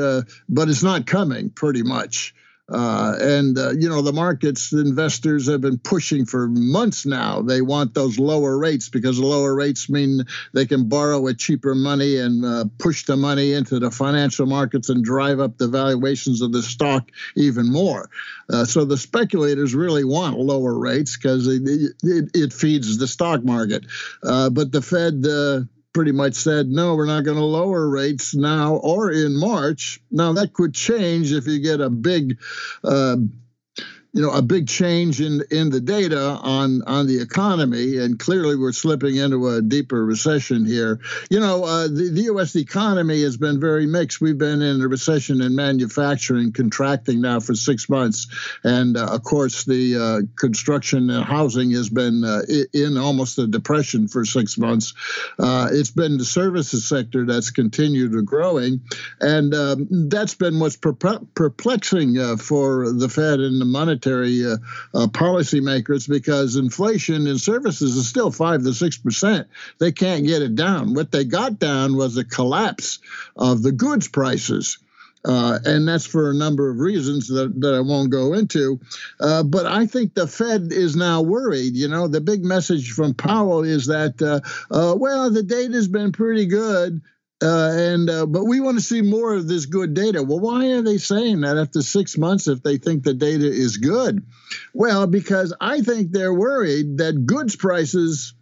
but it's not coming pretty much. Uh, and uh, you know the markets investors have been pushing for months now. They want those lower rates because lower rates mean they can borrow at cheaper money and uh, push the money into the financial markets and drive up the valuations of the stock even more. Uh, so the speculators really want lower rates because it, it, it, feeds the stock market. Uh, but the fed uh, pretty much said, no, we're not going to lower rates now or in March. Now, that could change if you get a big uh, you know a big change in in the data on on the economy, and clearly we're slipping into a deeper recession here. You know, uh, the the U.S. economy has been very mixed. We've been in a recession in manufacturing, contracting now for six months, and uh, of course the uh, construction and housing has been uh, in almost a depression for six months. Uh, it's been the services sector that's continued to growing, and um, that's been what's perplexing uh, for the Fed and the monetary uh, uh, policymakers because inflation in services is still five to six percent. They can't get it down. What they got down was a collapse of the goods prices. Uh, and that's for a number of reasons that, that I won't go into. Uh, but I think the Fed is now worried. You know, the big message from Powell is that, uh, uh well, the data's been pretty good. Uh, and uh, but we want to see more of this good data. Well, why are they saying that after six months if they think the data is good? Well, because I think they're worried that goods prices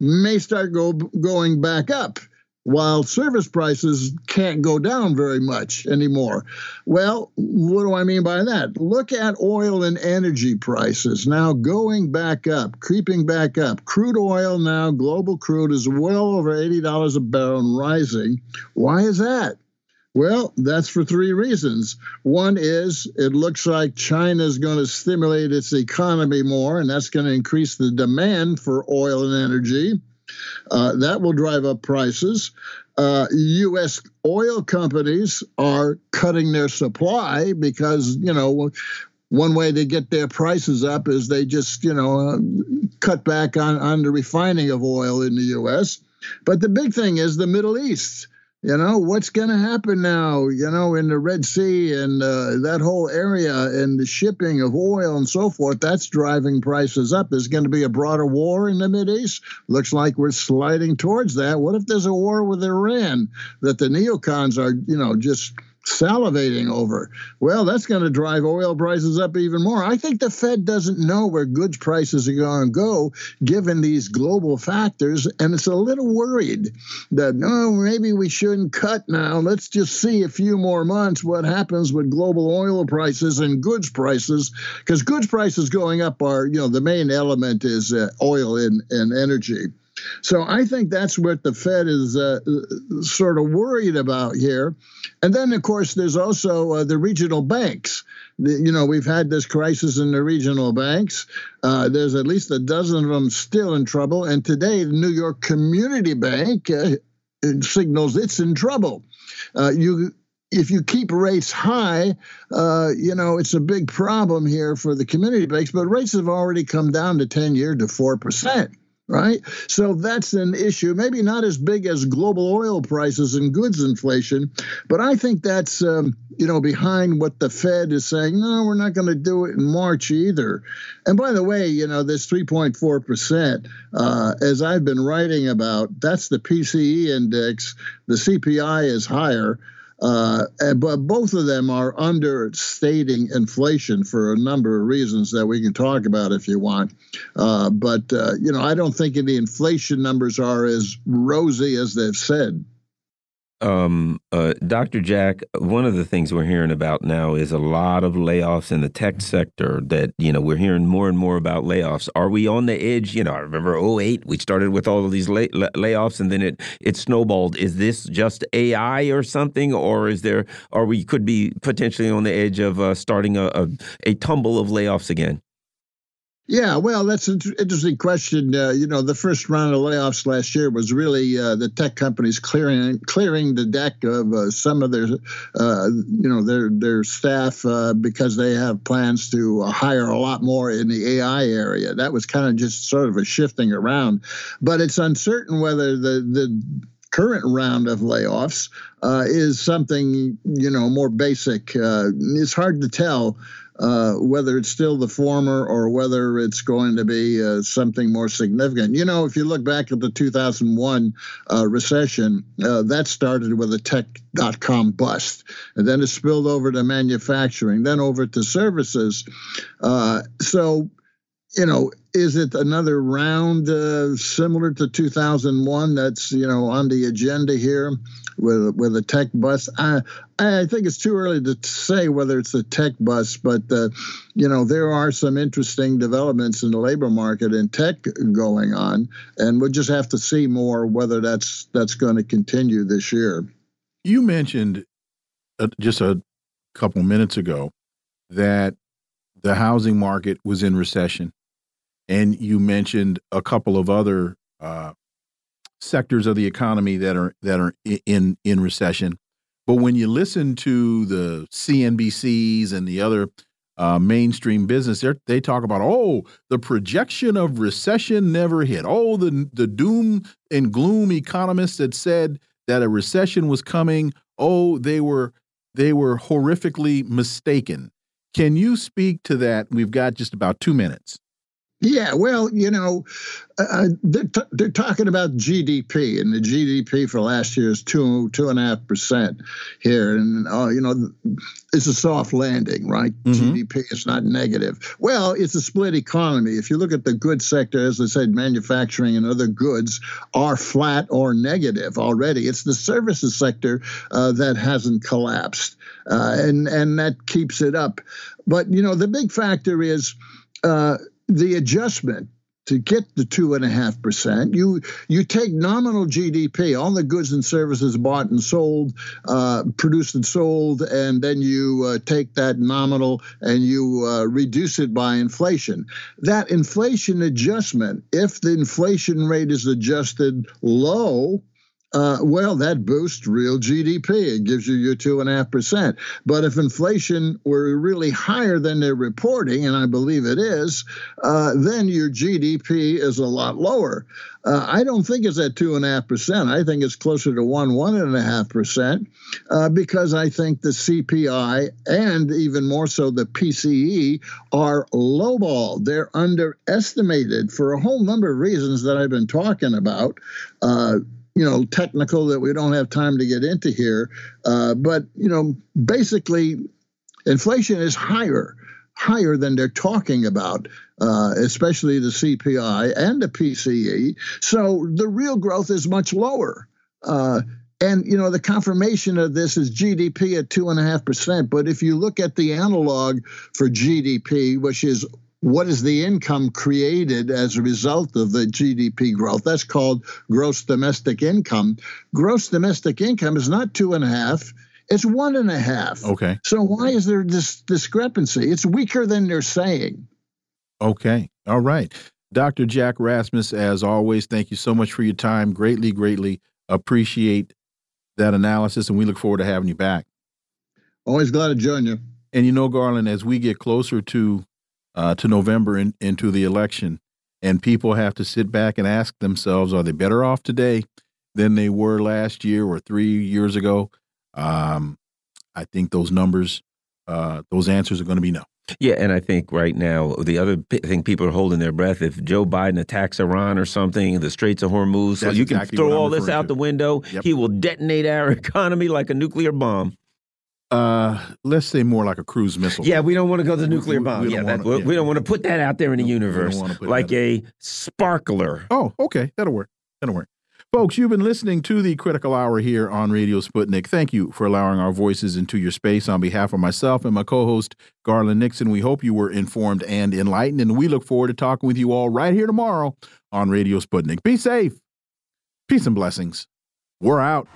may start go, going back up while service prices can't go down very much anymore. Well, what do I mean by that? Look at oil and energy prices now going back up, creeping back up. Crude oil now, global crude is well over $80 a barrel and rising. Why is that? Well, that's for three reasons. One is it looks like China is going to stimulate its economy more, and that's going to increase the demand for oil and energy. Uh, that will drive up prices. Uh, U.S. oil companies are cutting their supply because, you know, one way to get their prices up is they just, you know, uh, cut back on, on the refining of oil in the U.S. But the big thing is the Middle East you know what's going to happen now you know in the red sea and uh, that whole area and the shipping of oil and so forth that's driving prices up there's going to be a broader war in the mid East. looks like we're sliding towards that what if there's a war with iran that the neocons are you know just salivating over. Well, that's going to drive oil prices up even more. I think the Fed doesn't know where goods prices are going to go given these global factors, and it's a little worried that, oh, maybe we shouldn't cut now. Let's just see a few more months what happens with global oil prices and goods prices, because goods prices going up are, you know, the main element is uh, oil and, and energy. So I think that's what the Fed is uh, sort of worried about here. And then, of course, there's also uh, the regional banks. The, you know, we've had this crisis in the regional banks. Uh, there's at least a dozen of them still in trouble. And today, the New York Community Bank uh, signals it's in trouble. Uh, you if you keep rates high, uh, you know, it's a big problem here for the community banks, but rates have already come down to 10 year to 4% right? So that's an issue, maybe not as big as global oil prices and goods inflation, but I think that's um, you know behind what the Fed is saying. No, we're not going to do it in March either. And by the way, you know this 3.4 percent, uh, as I've been writing about, that's the PCE index. The CPI is higher. Uh, but both of them are understating inflation for a number of reasons that we can talk about if you want. Uh, but uh, you know, I don't think the inflation numbers are as rosy as they've said um, uh, Dr. Jack, one of the things we're hearing about now is a lot of layoffs in the tech sector that, you know, we're hearing more and more about layoffs. Are we on the edge? You know, I remember 08, we started with all of these lay layoffs and then it, it snowballed. Is this just AI or something? Or is there, or we could be potentially on the edge of uh, starting a, a, a tumble of layoffs again? Yeah, well, that's an interesting question. Uh, you know, the first round of layoffs last year was really uh, the tech companies clearing clearing the deck of uh, some of their, uh, you know, their their staff uh, because they have plans to hire a lot more in the AI area. That was kind of just sort of a shifting around, but it's uncertain whether the the current round of layoffs uh, is something you know more basic. it's hard to tell uh, whether it's still the former or whether it's going to be uh, something more significant. You know, if you look back at the 2001 uh, recession, uh, that started with a tech dot com bust, and then it spilled over to manufacturing, then over to services. Uh, so, you know, is it another round uh, similar to 2001 that's you know on the agenda here? With with a tech bus. I I think it's too early to say whether it's a tech bus, but uh, you know there are some interesting developments in the labor market in tech going on, and we'll just have to see more whether that's that's going to continue this year. You mentioned uh, just a couple minutes ago that the housing market was in recession, and you mentioned a couple of other uh, sectors of the economy that are that are in in recession. But when you listen to the CNBCs and the other uh, mainstream business, they talk about oh the projection of recession never hit. Oh the the doom and gloom economists that said that a recession was coming. Oh they were they were horrifically mistaken. Can you speak to that? We've got just about two minutes. Yeah, well, you know, uh, uh they're, they're talking about GDP, and the GDP for last year is two two and a half percent here, and uh, you know, it's a soft landing, right? Mm -hmm. GDP is not negative. Well, it's a split economy. If you look at the goods sector, as I said, manufacturing and other goods are flat or negative already. It's the services sector uh, that hasn't collapsed, uh, and and that keeps it up. But you know, the big factor is. Uh, the adjustment to get the two and a half percent, you you take nominal GDP, all the goods and services bought and sold, uh, produced and sold, and then you uh, take that nominal and you uh, reduce it by inflation. That inflation adjustment, if the inflation rate is adjusted low, uh, well, that boosts real GDP. It gives you your two and a half percent. But if inflation were really higher than they're reporting, and I believe it is, uh, then your GDP is a lot lower. Uh, I don't think it's at two and a half percent. I think it's closer to one, one and a half percent, uh, because I think the CPI and even more so the PCE are lowballed. They're underestimated for a whole number of reasons that I've been talking about. You know technical that we don't have time to get into here. Uh, but you know basically inflation is higher higher than they're talking about uh, especially the cpi and the pce so the real growth is much lower. Uh, and you know the confirmation of this is GDP at two and a half percent. But if you look at the analog for GDP, which is what is the income created as a result of the GDP growth? That's called gross domestic income. Gross domestic income is not two and a half. It's one and a half. Okay. So why is there this discrepancy? It's weaker than they're saying. Okay. All right. Dr. Jack Rasmus, as always, thank you so much for your time. Greatly, greatly appreciate that analysis, and we look forward to having you back. Always glad to join you. And you know, Garland, as we get closer to uh, to November and into the election. And people have to sit back and ask themselves, are they better off today than they were last year or three years ago? Um, I think those numbers, uh, those answers are going to be no. Yeah, and I think right now the other thing people are holding their breath if Joe Biden attacks Iran or something, the Straits of Hormuz, so you exactly can throw all this out to. the window. Yep. He will detonate our <laughs> economy like a nuclear bomb. Uh, let's say more like a cruise missile. Yeah, we don't want to go to the nuclear bomb. We, we yeah, wanna, we, yeah, we don't want to put that out there in the no, universe like a sparkler. Oh, okay, that'll work. That'll work. Folks, you've been listening to the Critical Hour here on Radio Sputnik. Thank you for allowing our voices into your space. On behalf of myself and my co host, Garland Nixon, we hope you were informed and enlightened, and we look forward to talking with you all right here tomorrow on Radio Sputnik. Be safe. Peace and blessings. We're out.